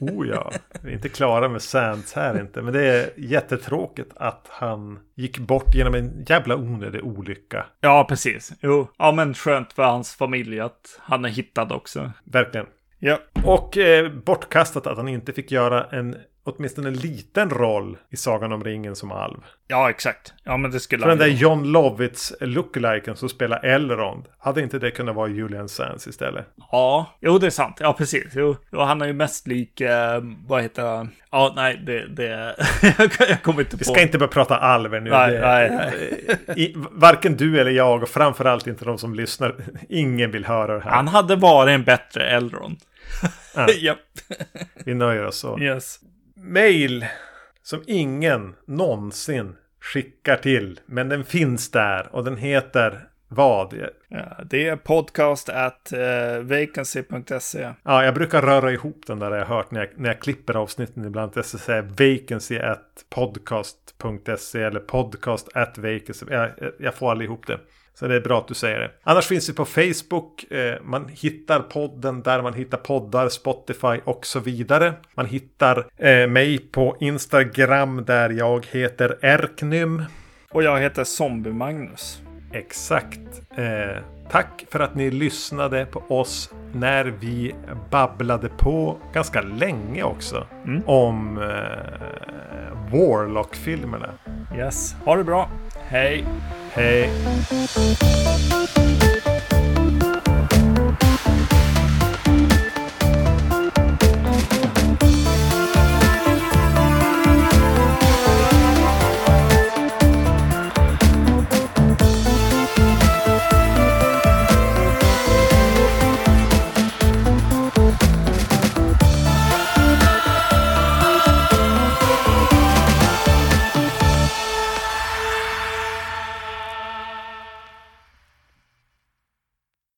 Oh ja, vi är inte klara med Sands här inte. Men det är jättetråkigt att han gick bort genom en jävla onödig olycka. Ja, precis. Jo, ja men skönt för hans familj att han är hittad också. Verkligen. Ja. Och eh, bortkastat att han inte fick göra en åtminstone en liten roll i Sagan om ringen som alv. Ja, exakt. Ja, men det skulle För den där John Lovitz lookaliken som spelar Elrond. Hade inte det kunnat vara Julian Sands istället? Ja, jo det är sant. Ja, precis. Jo, han är ju mest lik, eh, vad heter han? Ja, nej, det, det jag kommer inte på. Vi ska inte börja prata alver nu. Nej, det, nej, nej. I, varken du eller jag och framförallt inte de som lyssnar. Ingen vill höra det här. Han hade varit en bättre Elrond. Ja. Japp. Vi nöjer oss så. Yes. Mail som ingen någonsin skickar till. Men den finns där och den heter vad? Ja, det är podcast at uh, vacancy.se. Ja, jag brukar röra ihop den där jag hört när jag, när jag klipper avsnitten ibland. Jag ska säga vacancy at podcast.se eller podcast at vacancy. Jag, jag får aldrig ihop det. Så det är bra att du säger det. Annars finns vi på Facebook. Eh, man hittar podden där man hittar poddar, Spotify och så vidare. Man hittar eh, mig på Instagram där jag heter Erknym. Och jag heter Zombie Magnus. Exakt. Eh, tack för att ni lyssnade på oss när vi babblade på ganska länge också. Mm. Om eh, Warlock-filmerna. Yes, ha det bra. Hej. Hej.